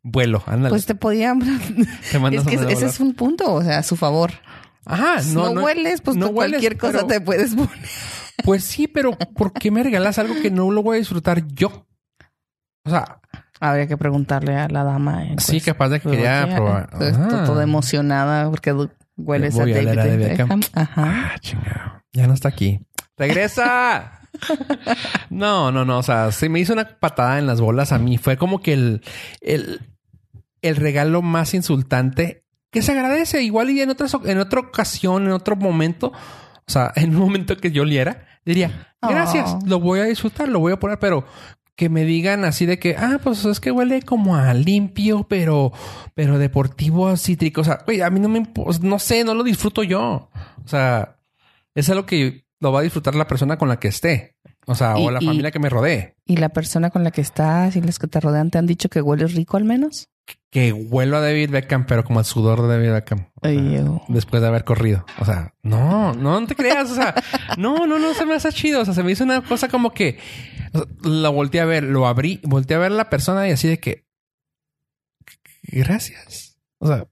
Vuelo, ándale. Pues te podía. Te mandas es que ese es un punto, o sea, a su favor. Ajá, no, no, hueles, pues no cualquier cosa te puedes poner. Pues sí, pero ¿por qué me regalas algo que no lo voy a disfrutar yo? O sea, habría que preguntarle a la dama. sí, capaz de que quería probar. toda emocionada porque Hueles a David, Ajá. Ah, chingado. Ya no está aquí. ¡Regresa! no, no, no. O sea, se me hizo una patada en las bolas a mí. Fue como que el, el, el regalo más insultante que se agradece. Igual y en, otras, en otra ocasión, en otro momento, o sea, en un momento que yo liera, diría, gracias, oh. lo voy a disfrutar, lo voy a poner, pero que me digan así de que, ah, pues es que huele como a limpio, pero, pero deportivo cítrico. O sea, güey, a mí no me, no sé, no lo disfruto yo. O sea, es algo que lo va a disfrutar la persona con la que esté. O sea, o la familia que me rodee. ¿Y la persona con la que estás y las que te rodean te han dicho que hueles rico al menos? Que huelo a David Beckham, pero como el sudor de David Beckham. después de haber corrido. O sea, no, no, no te creas. O sea, no, no, no se me hace chido. O sea, se me hizo una cosa como que la volteé a ver, lo abrí, volteé a ver a la persona y así de que. Gracias. O sea,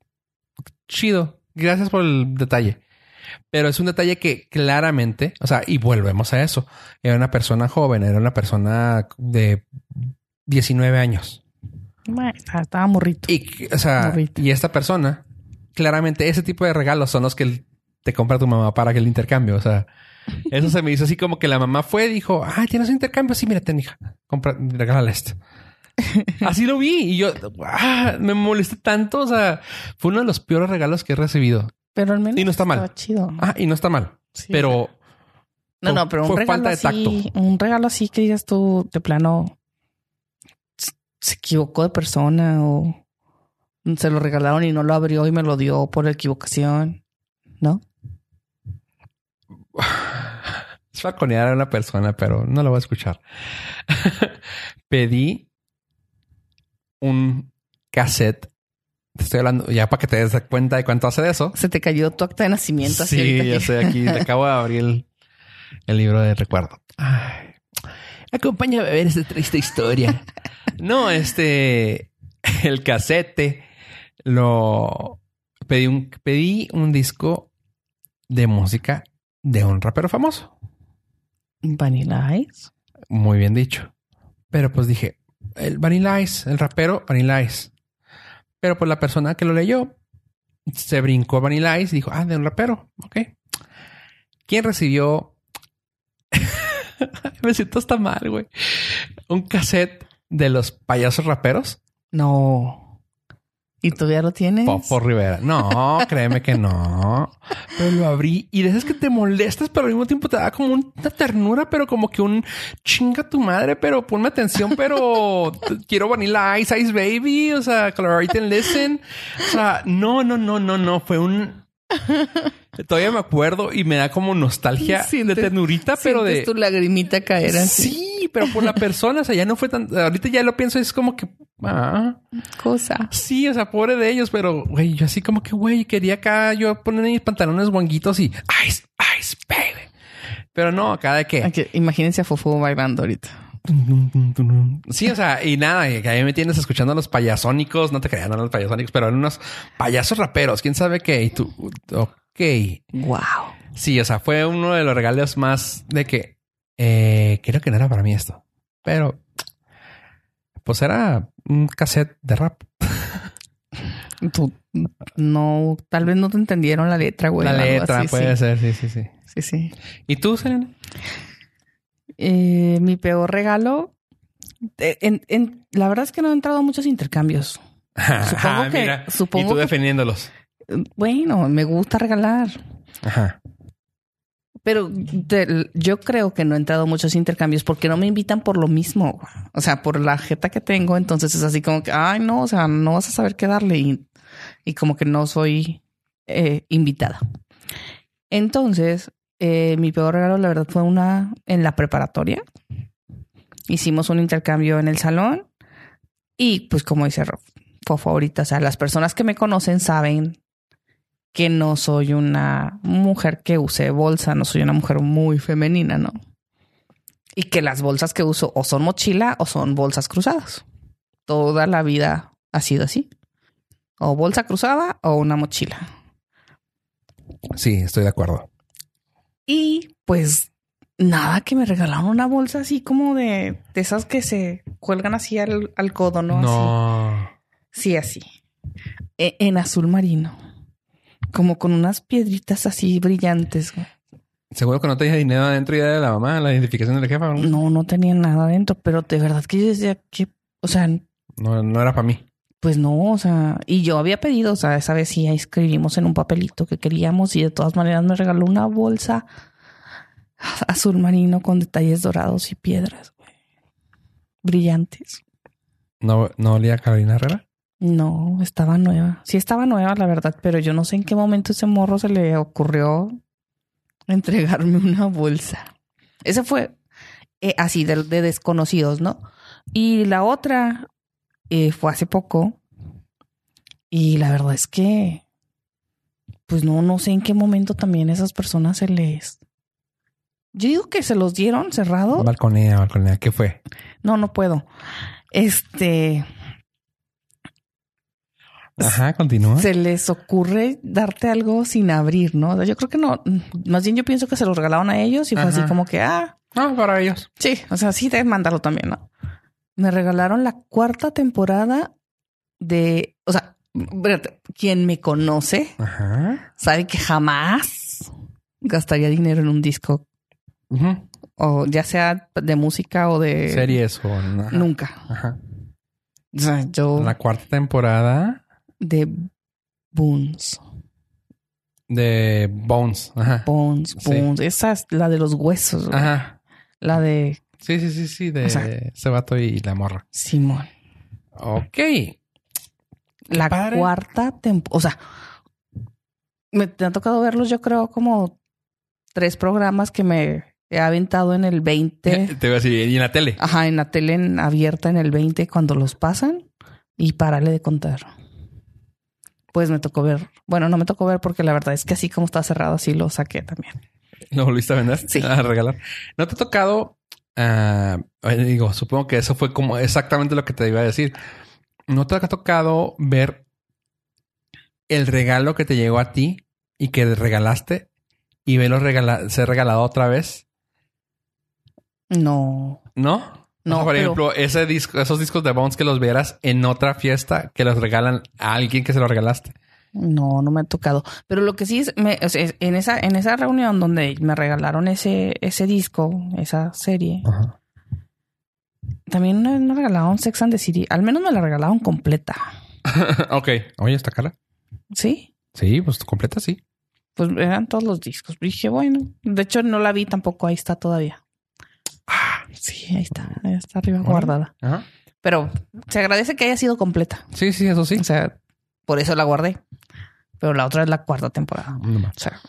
chido. Gracias por el detalle. Pero es un detalle que claramente, o sea, y volvemos a eso. Era una persona joven, era una persona de 19 años. Estaba morrito. Y, o sea, y esta persona, claramente ese tipo de regalos son los que te compra tu mamá para que el intercambio. O sea, eso se me hizo así como que la mamá fue y dijo, ah, tienes un intercambio. Sí, mira, ten, hija, compra, regálale esto. así lo vi y yo ah, me molesté tanto. O sea, fue uno de los peores regalos que he recibido. Pero al menos y no está mal. Chido. Ah, y no está mal. pero no, no, pero un regalo así, un regalo así que digas tú de plano se equivocó de persona o se lo regalaron y no lo abrió y me lo dio por equivocación, ¿no? Es falconear a una persona, pero no lo voy a escuchar. Pedí un cassette. Te estoy hablando ya para que te des cuenta de cuánto hace de eso. Se te cayó tu acta de nacimiento. Sí, ya sé. Aquí te acabo de abrir el, libro de recuerdo. Acompáñame a ver esta triste historia. no, este, el cassette lo pedí un, pedí un disco de música de un rapero famoso. Vanilla Ice. Muy bien dicho. Pero pues dije, el Vanilla Ice, el rapero Vanilla Ice. Pero pues la persona que lo leyó se brincó Vanilla Ice y dijo, ah, de un rapero. Ok. ¿Quién recibió? Me siento hasta mal, güey. Un cassette de los payasos raperos. No. ¿Y todavía lo tienes? Popo Rivera. No, créeme que no. Pero lo abrí y de que te molestas, pero al mismo tiempo te da como una ternura, pero como que un chinga tu madre, pero ponme atención, pero quiero Vanilla Ice Ice Baby, o sea, Collaborate and Listen. O sea, no, no, no, no, no. Fue un Todavía me acuerdo y me da como nostalgia de ternurita, pero de tu lagrimita caer así. Sí, pero por la persona, o sea, ya no fue tan. Ahorita ya lo pienso, es como que. Ah, cosa. Sí, o sea, pobre de ellos, pero güey, yo así como que, güey, quería acá yo poner mis pantalones guanguitos y ice, ice, baby. Pero no, acá de qué. imagínense a Fufu bailando ahorita. Sí, o sea, y nada, y ahí me tienes escuchando a los payasónicos, no te crean, no los payasónicos, pero eran unos payasos raperos, quién sabe qué. Y tú, ok. Wow. Sí, o sea, fue uno de los regalos más de que eh, creo que no era para mí esto, pero pues era un cassette de rap. Tú no, tal vez no te entendieron la letra, güey. La letra puede ser, sí, sí, sí. Sí, sí. ¿Y tú, Selena? Eh, mi peor regalo. Eh, en, la verdad es que no he entrado a muchos intercambios. Supongo ah, que. Supongo y tú defendiéndolos. bueno, me gusta regalar. Ajá. Pero yo creo que no he entrado a muchos intercambios porque no me invitan por lo mismo. O sea, por la jeta que tengo. Entonces es así como que, ay, no, o sea, no vas a saber qué darle. Y, y como que no soy eh, invitada. Entonces, eh, mi peor regalo, la verdad, fue una en la preparatoria. Hicimos un intercambio en el salón. Y pues, como dice Rob, fue favorita. O sea, las personas que me conocen saben que no soy una mujer que use bolsa, no soy una mujer muy femenina, ¿no? Y que las bolsas que uso o son mochila o son bolsas cruzadas. Toda la vida ha sido así. O bolsa cruzada o una mochila. Sí, estoy de acuerdo. Y pues nada, que me regalaron una bolsa así como de, de esas que se cuelgan así al, al codo, ¿no? Así. No. Sí, así. E- en azul marino. Como con unas piedritas así brillantes. güey. Seguro que no tenía dinero adentro ya de la mamá, la identificación del jefa. No, No, no tenía nada adentro, pero de verdad que yo decía que, o sea, no era para mí. Pues no, o sea, y yo había pedido, o sea, esa vez sí escribimos en un papelito que queríamos y de todas maneras me regaló una bolsa azul marino con detalles dorados y piedras, güey. Brillantes. ¿No, no olía a Carolina Herrera? No, estaba nueva. Sí estaba nueva, la verdad, pero yo no sé en qué momento ese morro se le ocurrió entregarme una bolsa. Ese fue eh, así de, de desconocidos, ¿no? Y la otra eh, fue hace poco. Y la verdad es que, pues no, no sé en qué momento también esas personas se les... Yo digo que se los dieron cerrado. Balconea, balconea. ¿Qué fue? No, no puedo. Este, Ajá, continúa. se les ocurre darte algo sin abrir, ¿no? O sea, Yo creo que no. Más bien yo pienso que se los regalaron a ellos y fue así como que, ah, No, para ellos. sí, o sea, sí deben mandarlo también, ¿no? Me regalaron la cuarta temporada de, o sea, quien me conoce Ajá. sabe que jamás gastaría dinero en un disco, Ujú. o ya sea de música o de Series o... ajá. Nunca. Ajá. O sea, yo La cuarta temporada de Boons, de Bones. Ajá. Bones, Sí. Bones. Esa es la de los huesos. güey. Ajá. La de Sí, sí, sí, sí. De O sea- ese vato y la morra. Simón. Ok. La padre. cuarta temporada. O sea, me, me ha tocado verlos, yo creo, como tres programas que me he aventado en el 20. Te voy a decir, y en la tele. Ajá, en la tele en- abierta en el 20 cuando los pasan y párale de contar. Pues me tocó ver. Bueno, no me tocó ver porque la verdad es que así como está cerrado, así lo saqué también. ¿Lo volviste a vender? Sí. A regalar. ¿No te ha tocado? Ah, digo, supongo que eso fue como exactamente lo que te iba a decir. ¿No te ha tocado ver el regalo que te llegó a ti y que regalaste y verlo regala ser regalado otra vez? No. ¿No? No, O sea, por pero- ejemplo, ese disco, esos discos de Bones que los vieras en otra fiesta que los regalan a alguien que se lo regalaste. No, no me ha tocado. Pero lo que sí es, me- o sea, en esa, en esa reunión donde me regalaron ese, ese disco, esa serie, Ajá. también me, me regalaron Sex and the City. Al menos me la regalaron completa. ok. Oye, ¿está cara? Sí. Sí, pues completa sí. Pues eran todos los discos. Dije, bueno. De hecho, no la vi tampoco. Ahí está todavía. Ah, sí, ahí está. Ahí está arriba guardada. Ajá. Pero se agradece que haya sido completa. Sí, sí, eso sí. O sea, por eso la guardé. Pero la otra es la cuarta temporada. No. O sea,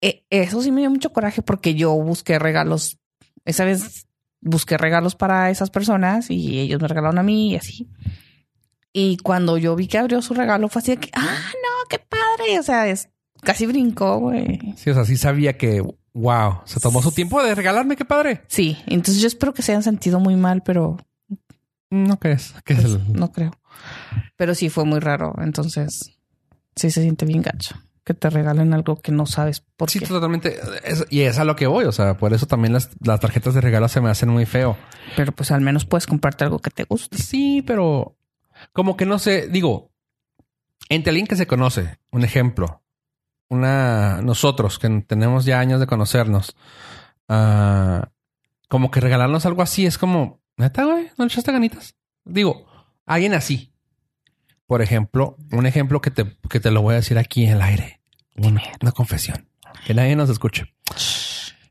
eh, eso sí me dio mucho coraje porque yo busqué regalos. Esa vez busqué regalos para esas personas y ellos me regalaron a mí y así. Y cuando yo vi que abrió su regalo fue así de que, ah, no, qué padre. O sea, es casi brincó, güey. Sí, o sea, sí sabía que, wow, se tomó su tiempo de regalarme, qué padre. Sí, entonces yo espero que se hayan sentido muy mal, pero No crees que pues, el- no creo. Pero sí fue muy raro. Entonces, sí se siente bien gacho que te regalen algo que no sabes por Sí, qué. totalmente. Es- y es a lo que voy. O sea, por eso también las, las tarjetas de regalo se me hacen muy feo. Pero pues al menos puedes comprarte algo que te guste. Sí, pero como que no sé, digo, entre alguien que se conoce, un ejemplo, una, nosotros que tenemos ya años de conocernos, ah, como que regalarnos algo así es como, neta, güey, no le echaste ganitas. Digo, alguien así. Por ejemplo, un ejemplo que te, que te lo voy a decir aquí en el aire. Una, una confesión. Que nadie nos escuche.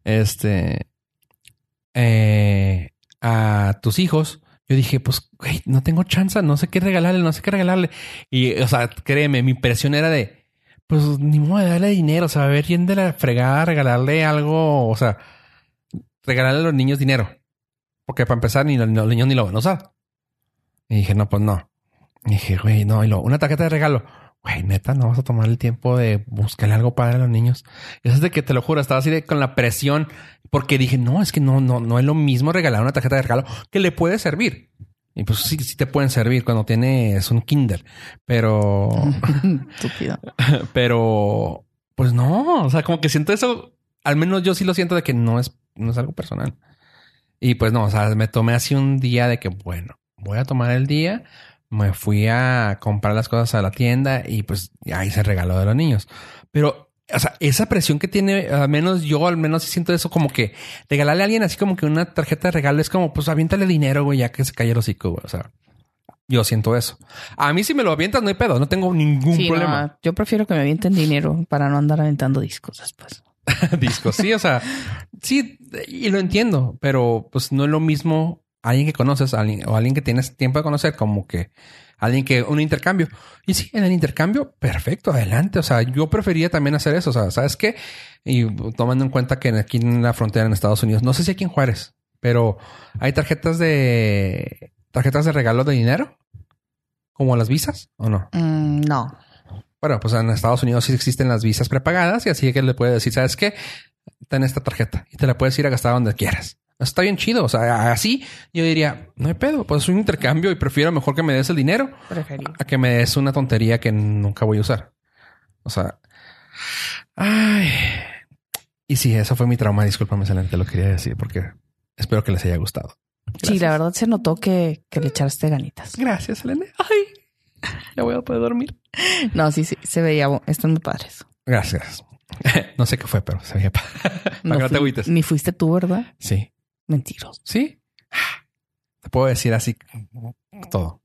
Este. eh, a tus hijos, yo dije, pues, güey, no tengo chance, no sé qué regalarle, no sé qué regalarle. Y, o sea, créeme, mi impresión era de, pues, ni modo de darle dinero, o sea, a ver, quién de la fregada, regalarle algo, o sea, regalarle a los niños dinero. Porque para empezar, ni los, los niños ni lo van a usar. Y dije, no, pues no. Y dije, güey, no, y lo, una tarjeta de regalo. Güey, neta, no vas a tomar el tiempo de buscarle algo padre a los niños. Y es de que te lo juro, estaba así de, con la presión, porque dije, no, es que no, no, no es lo mismo regalar una tarjeta de regalo que le puede servir. Y pues sí, sí te pueden servir cuando tienes un Kindle, pero, pero, pues no, o sea, como que siento eso, al menos yo sí lo siento de que no es, no es algo personal. Y pues no, o sea, me tomé así un día de que, bueno, voy a tomar el día, me fui a comprar las cosas a la tienda y pues ahí se regaló de los niños. Pero, o sea, esa presión que tiene, al menos yo, al menos siento eso como que regalarle a alguien así como que una tarjeta de regalo es como, pues aviéntale dinero, güey, ya que se cae el hocico, güey. O sea, yo siento eso. A mí si me lo avientas no hay pedo, no tengo ningún Sí, problema. no, yo prefiero que me avienten dinero para no andar aventando discos después. discos. Sí, o sea, sí, y lo entiendo, pero pues no es lo mismo alguien que conoces alguien, o alguien que tienes tiempo de conocer como que alguien que un intercambio. Y sí, en el intercambio, perfecto, adelante. O sea, yo prefería también hacer eso. O sea, ¿sabes qué? Y tomando en cuenta que aquí en la frontera en Estados Unidos, no sé si aquí en Juárez, pero hay tarjetas de tarjetas de regalo de dinero, como las visas, ¿o no? Mm, no. Bueno, pues en Estados Unidos sí existen las visas prepagadas y así que le puede decir, ¿sabes qué? Ten esta tarjeta y te la puedes ir a gastar donde quieras. Está bien chido. O sea, así yo diría, no hay pedo, pues es un intercambio y prefiero mejor que me des el dinero a que me des una tontería que nunca voy a usar. O sea, ay. Y sí, eso fue mi trauma. Discúlpame, Selene, te lo quería decir porque espero que les haya gustado. Sí, la verdad se notó que, que le echaste ganitas. Gracias, Selene. Ay, ya voy a poder dormir. No, sí, sí, se veía, están muy padres. Gracias. No sé qué fue, pero se veía. pa- Para que no te agüites. ni fuiste tú, ¿verdad? Sí. Mentiros. Sí. Te puedo decir así todo.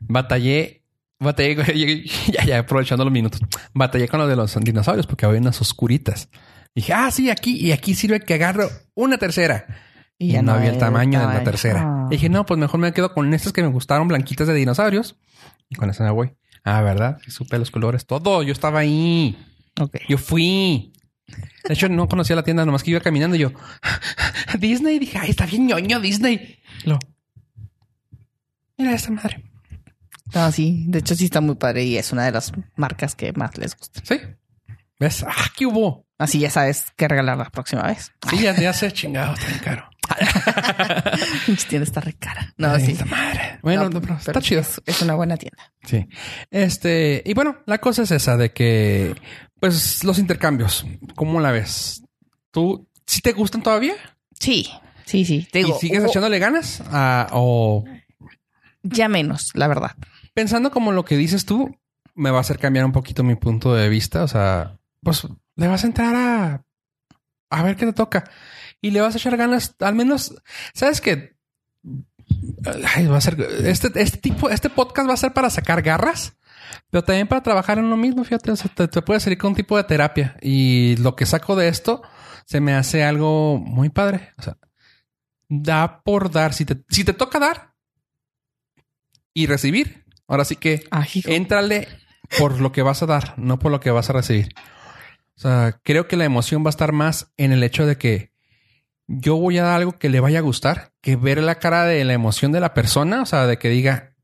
Batallé, batallé, ya, ya aprovechando los minutos. Batallé con lo de los dinosaurios porque había unas oscuritas. Dije, ah, sí, aquí y aquí sirve que agarro una tercera. Y, ya no, había el tamaño de la tercera. Ah. Dije, no, pues mejor me quedo con estas que me gustaron, blanquitas de dinosaurios. Y con esa me voy. Ah, ¿verdad? Y supe los colores, todo. Yo estaba ahí. Ok. Yo fui. De hecho, no conocía la tienda, nomás que iba caminando y yo, Disney, dije, ay, está bien ñoño Disney. Lo, mira esta madre. No, sí, de hecho sí está muy padre y es una de las marcas que más les gusta. Sí. ¿Ves? Ah, ¿qué hubo? Así ya sabes qué regalar la próxima vez. Sí, ya, ya sé, chingado, está bien caro. Tiene esta re cara. No, Ay, sí. esta madre. Bueno, no, está chido. Es, es una buena tienda. Sí. Este, y bueno, la cosa es esa de que, pues, los intercambios, ¿cómo la ves? ¿Tú sí te gustan todavía? Sí, sí, sí. Te digo, ¿Y sigues hubo- echándole ganas? Ah, o ya menos, la verdad. pensando como lo que dices tú, me va a hacer cambiar un poquito mi punto de vista. O sea, pues le vas a entrar a, a ver qué te toca y le vas a echar ganas. Al menos, sabes que va a ser este, este tipo, este podcast va a ser para sacar garras, pero también para trabajar en lo mismo. Fíjate, o sea, te, te puede salir con un tipo de terapia y lo que saco de esto se me hace algo muy padre. O sea, da por dar. Si te, si te toca dar y recibir, ahora sí que Ay, hijo. Éntrale por lo que vas a dar, no por lo que vas a recibir. O sea, creo que la emoción va a estar más en el hecho de que yo voy a dar algo que le vaya a gustar, que ver la cara de la emoción de la persona, o sea, de que diga,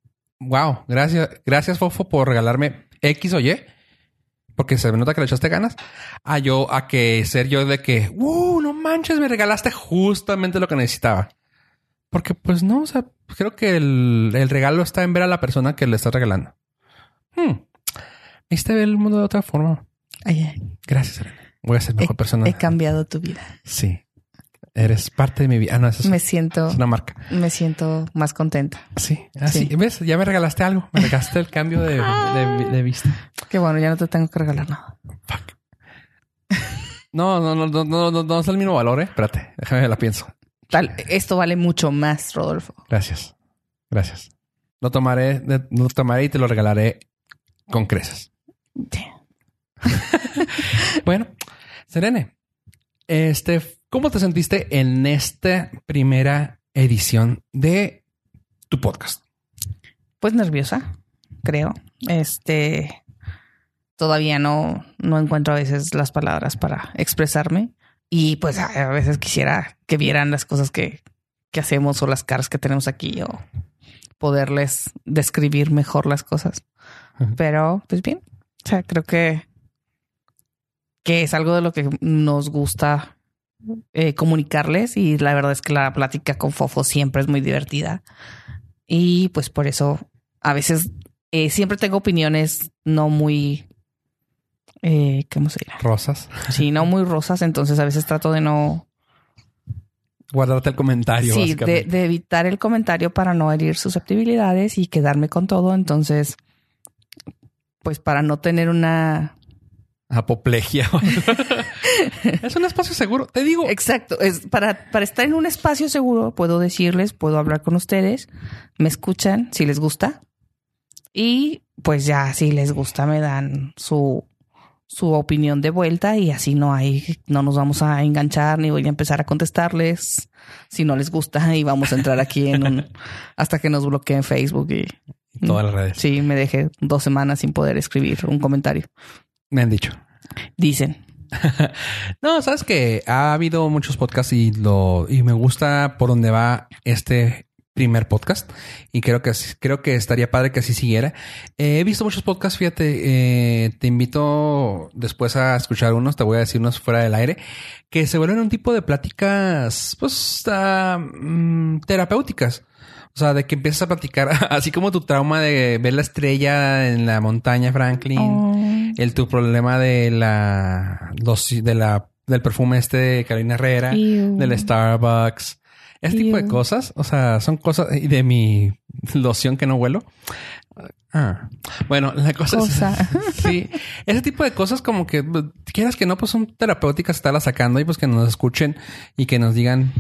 wow, gracias, gracias Fofo por regalarme X o Y, porque se me nota que le echaste ganas, a yo, a que ser yo de que, uh, no manches, me regalaste justamente lo que necesitaba. Porque pues no, o sea, creo que el, el regalo está en ver a la persona que le estás regalando. Hmm. Me hiciste ver el mundo de otra forma. Ay, ay. Gracias, Elena. Voy a ser mejor persona. He cambiado tu vida. Sí. Eres parte de mi vida. Ah, no, eso es, Me siento, es una marca. me siento más contenta. Sí. Así. Sí. ¿Ves? Ya me regalaste algo. Me regalaste el cambio de, de- de vista. Qué bueno, ya no te tengo que regalar nada. Fuck. No, no, no, no, no, no, no es el mismo valor, eh. Espérate, déjame la pienso. Tal, esto vale mucho más, Rodolfo. Gracias. Gracias. Lo tomaré, de- lo tomaré y te lo regalaré con creces. Bueno, Serene, este, ¿cómo te sentiste en esta primera edición de tu podcast? Pues nerviosa, creo. Este, todavía no, no encuentro a veces las palabras para expresarme y pues a veces quisiera que vieran las cosas que, que hacemos o las caras que tenemos aquí o poderles describir mejor las cosas. Pero pues bien, o sea, creo que, que es algo de lo que nos gusta eh, comunicarles y la verdad es que la plática con Fofo siempre es muy divertida y pues por eso a veces eh, siempre tengo opiniones no muy eh, ¿cómo se llama? Rosas. Sí, no muy rosas, entonces a veces trato de no guardarte el comentario. Sí, de, de, evitar el comentario para no herir susceptibilidades y quedarme con todo. Entonces, pues para no tener una apoplejia. es un espacio seguro, te digo. Exacto, es para, para estar en un espacio seguro, puedo decirles, puedo hablar con ustedes, me escuchan si les gusta y pues ya si les gusta me dan su su opinión de vuelta y así no hay, no nos vamos a enganchar ni voy a empezar a contestarles si no les gusta y vamos a entrar aquí en un hasta que nos bloqueen Facebook y todas las redes. Sí, me dejé dos semanas sin poder escribir un comentario. Me han dicho. Dicen. no, sabes que ha habido muchos podcasts y lo y me gusta por dónde va este primer podcast y creo que creo que estaría padre que así siguiera. he visto muchos podcasts, fíjate, eh, te invito después a escuchar unos, te voy a decir unos fuera del aire, que se vuelven un tipo de pláticas, pues, uh, terapéuticas. O sea, de que empiezas a platicar, así como tu trauma de ver la estrella en la montaña, Franklin, oh. El tu problema de la, de la, del perfume este de Carolina Herrera, del Starbucks, ese tipo de cosas, o sea, son cosas y de mi loción que no huelo. Ah, bueno, la cosa, es sí, ese tipo de cosas como que quieras que no, pues son terapéuticas estarlas sacando y pues que nos escuchen y que nos digan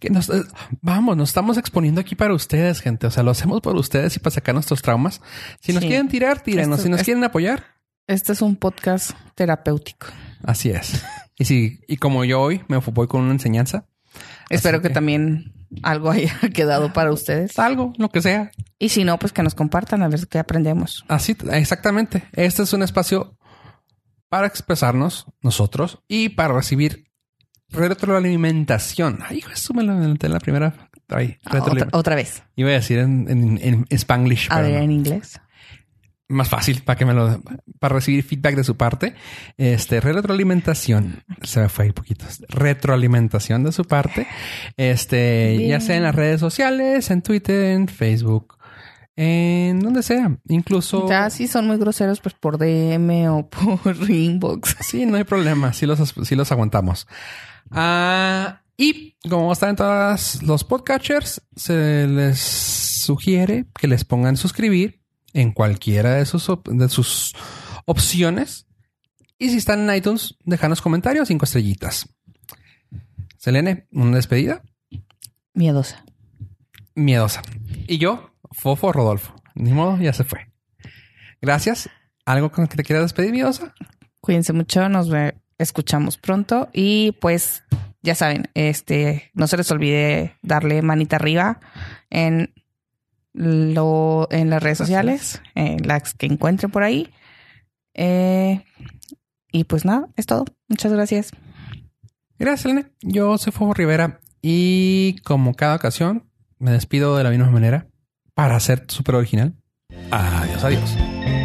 que nos eh, vamos, nos estamos exponiendo aquí para ustedes, gente. O sea, lo hacemos por ustedes y para sacar nuestros traumas. Si nos quieren tirar, tírenos. si nos quieren apoyar. Este es un podcast terapéutico. Así es. Y si, y como yo hoy me voy con una enseñanza, Espero que, también algo haya quedado para ustedes. Algo, lo que sea. Y si no, pues que nos compartan a ver qué aprendemos. Así, exactamente. Este es un espacio para expresarnos nosotros y para recibir retroalimentación. Ay, eso me lo en la primera. Ah, otra, vez. Iba a decir en, en, en Spanglish. A ver, en inglés más fácil para que me lo para recibir feedback de su parte. Este retroalimentación se me fue un poquito. Retroalimentación de su parte. Este, ya sea en las redes sociales, en Twitter, en Facebook, en donde sea, incluso. Ya si son muy groseros, pues por DM o por inbox. Sí, no hay problema. Sí los, sí los aguantamos. Ah, y como están en todos los podcatchers, se les sugiere que les pongan suscribir en cualquiera de sus, de sus opciones. Y si están en iTunes, déjanos comentarios, cinco estrellitas. Selene, una despedida. Miedosa. Miedosa. Y yo, Fofo Rodolfo. Ni modo, ya se fue. Gracias. ¿Algo con que te quieras despedir, miedosa? Cuídense mucho, nos escuchamos pronto y pues ya saben, este, no se les olvide darle manita arriba en lo, en las redes sociales, en las que encuentren por ahí. Eh, y pues nada, es todo. Muchas gracias. Gracias, Elena. Yo soy Fuego Rivera y como cada ocasión me despido de la misma manera para ser súper original. Adiós, adiós.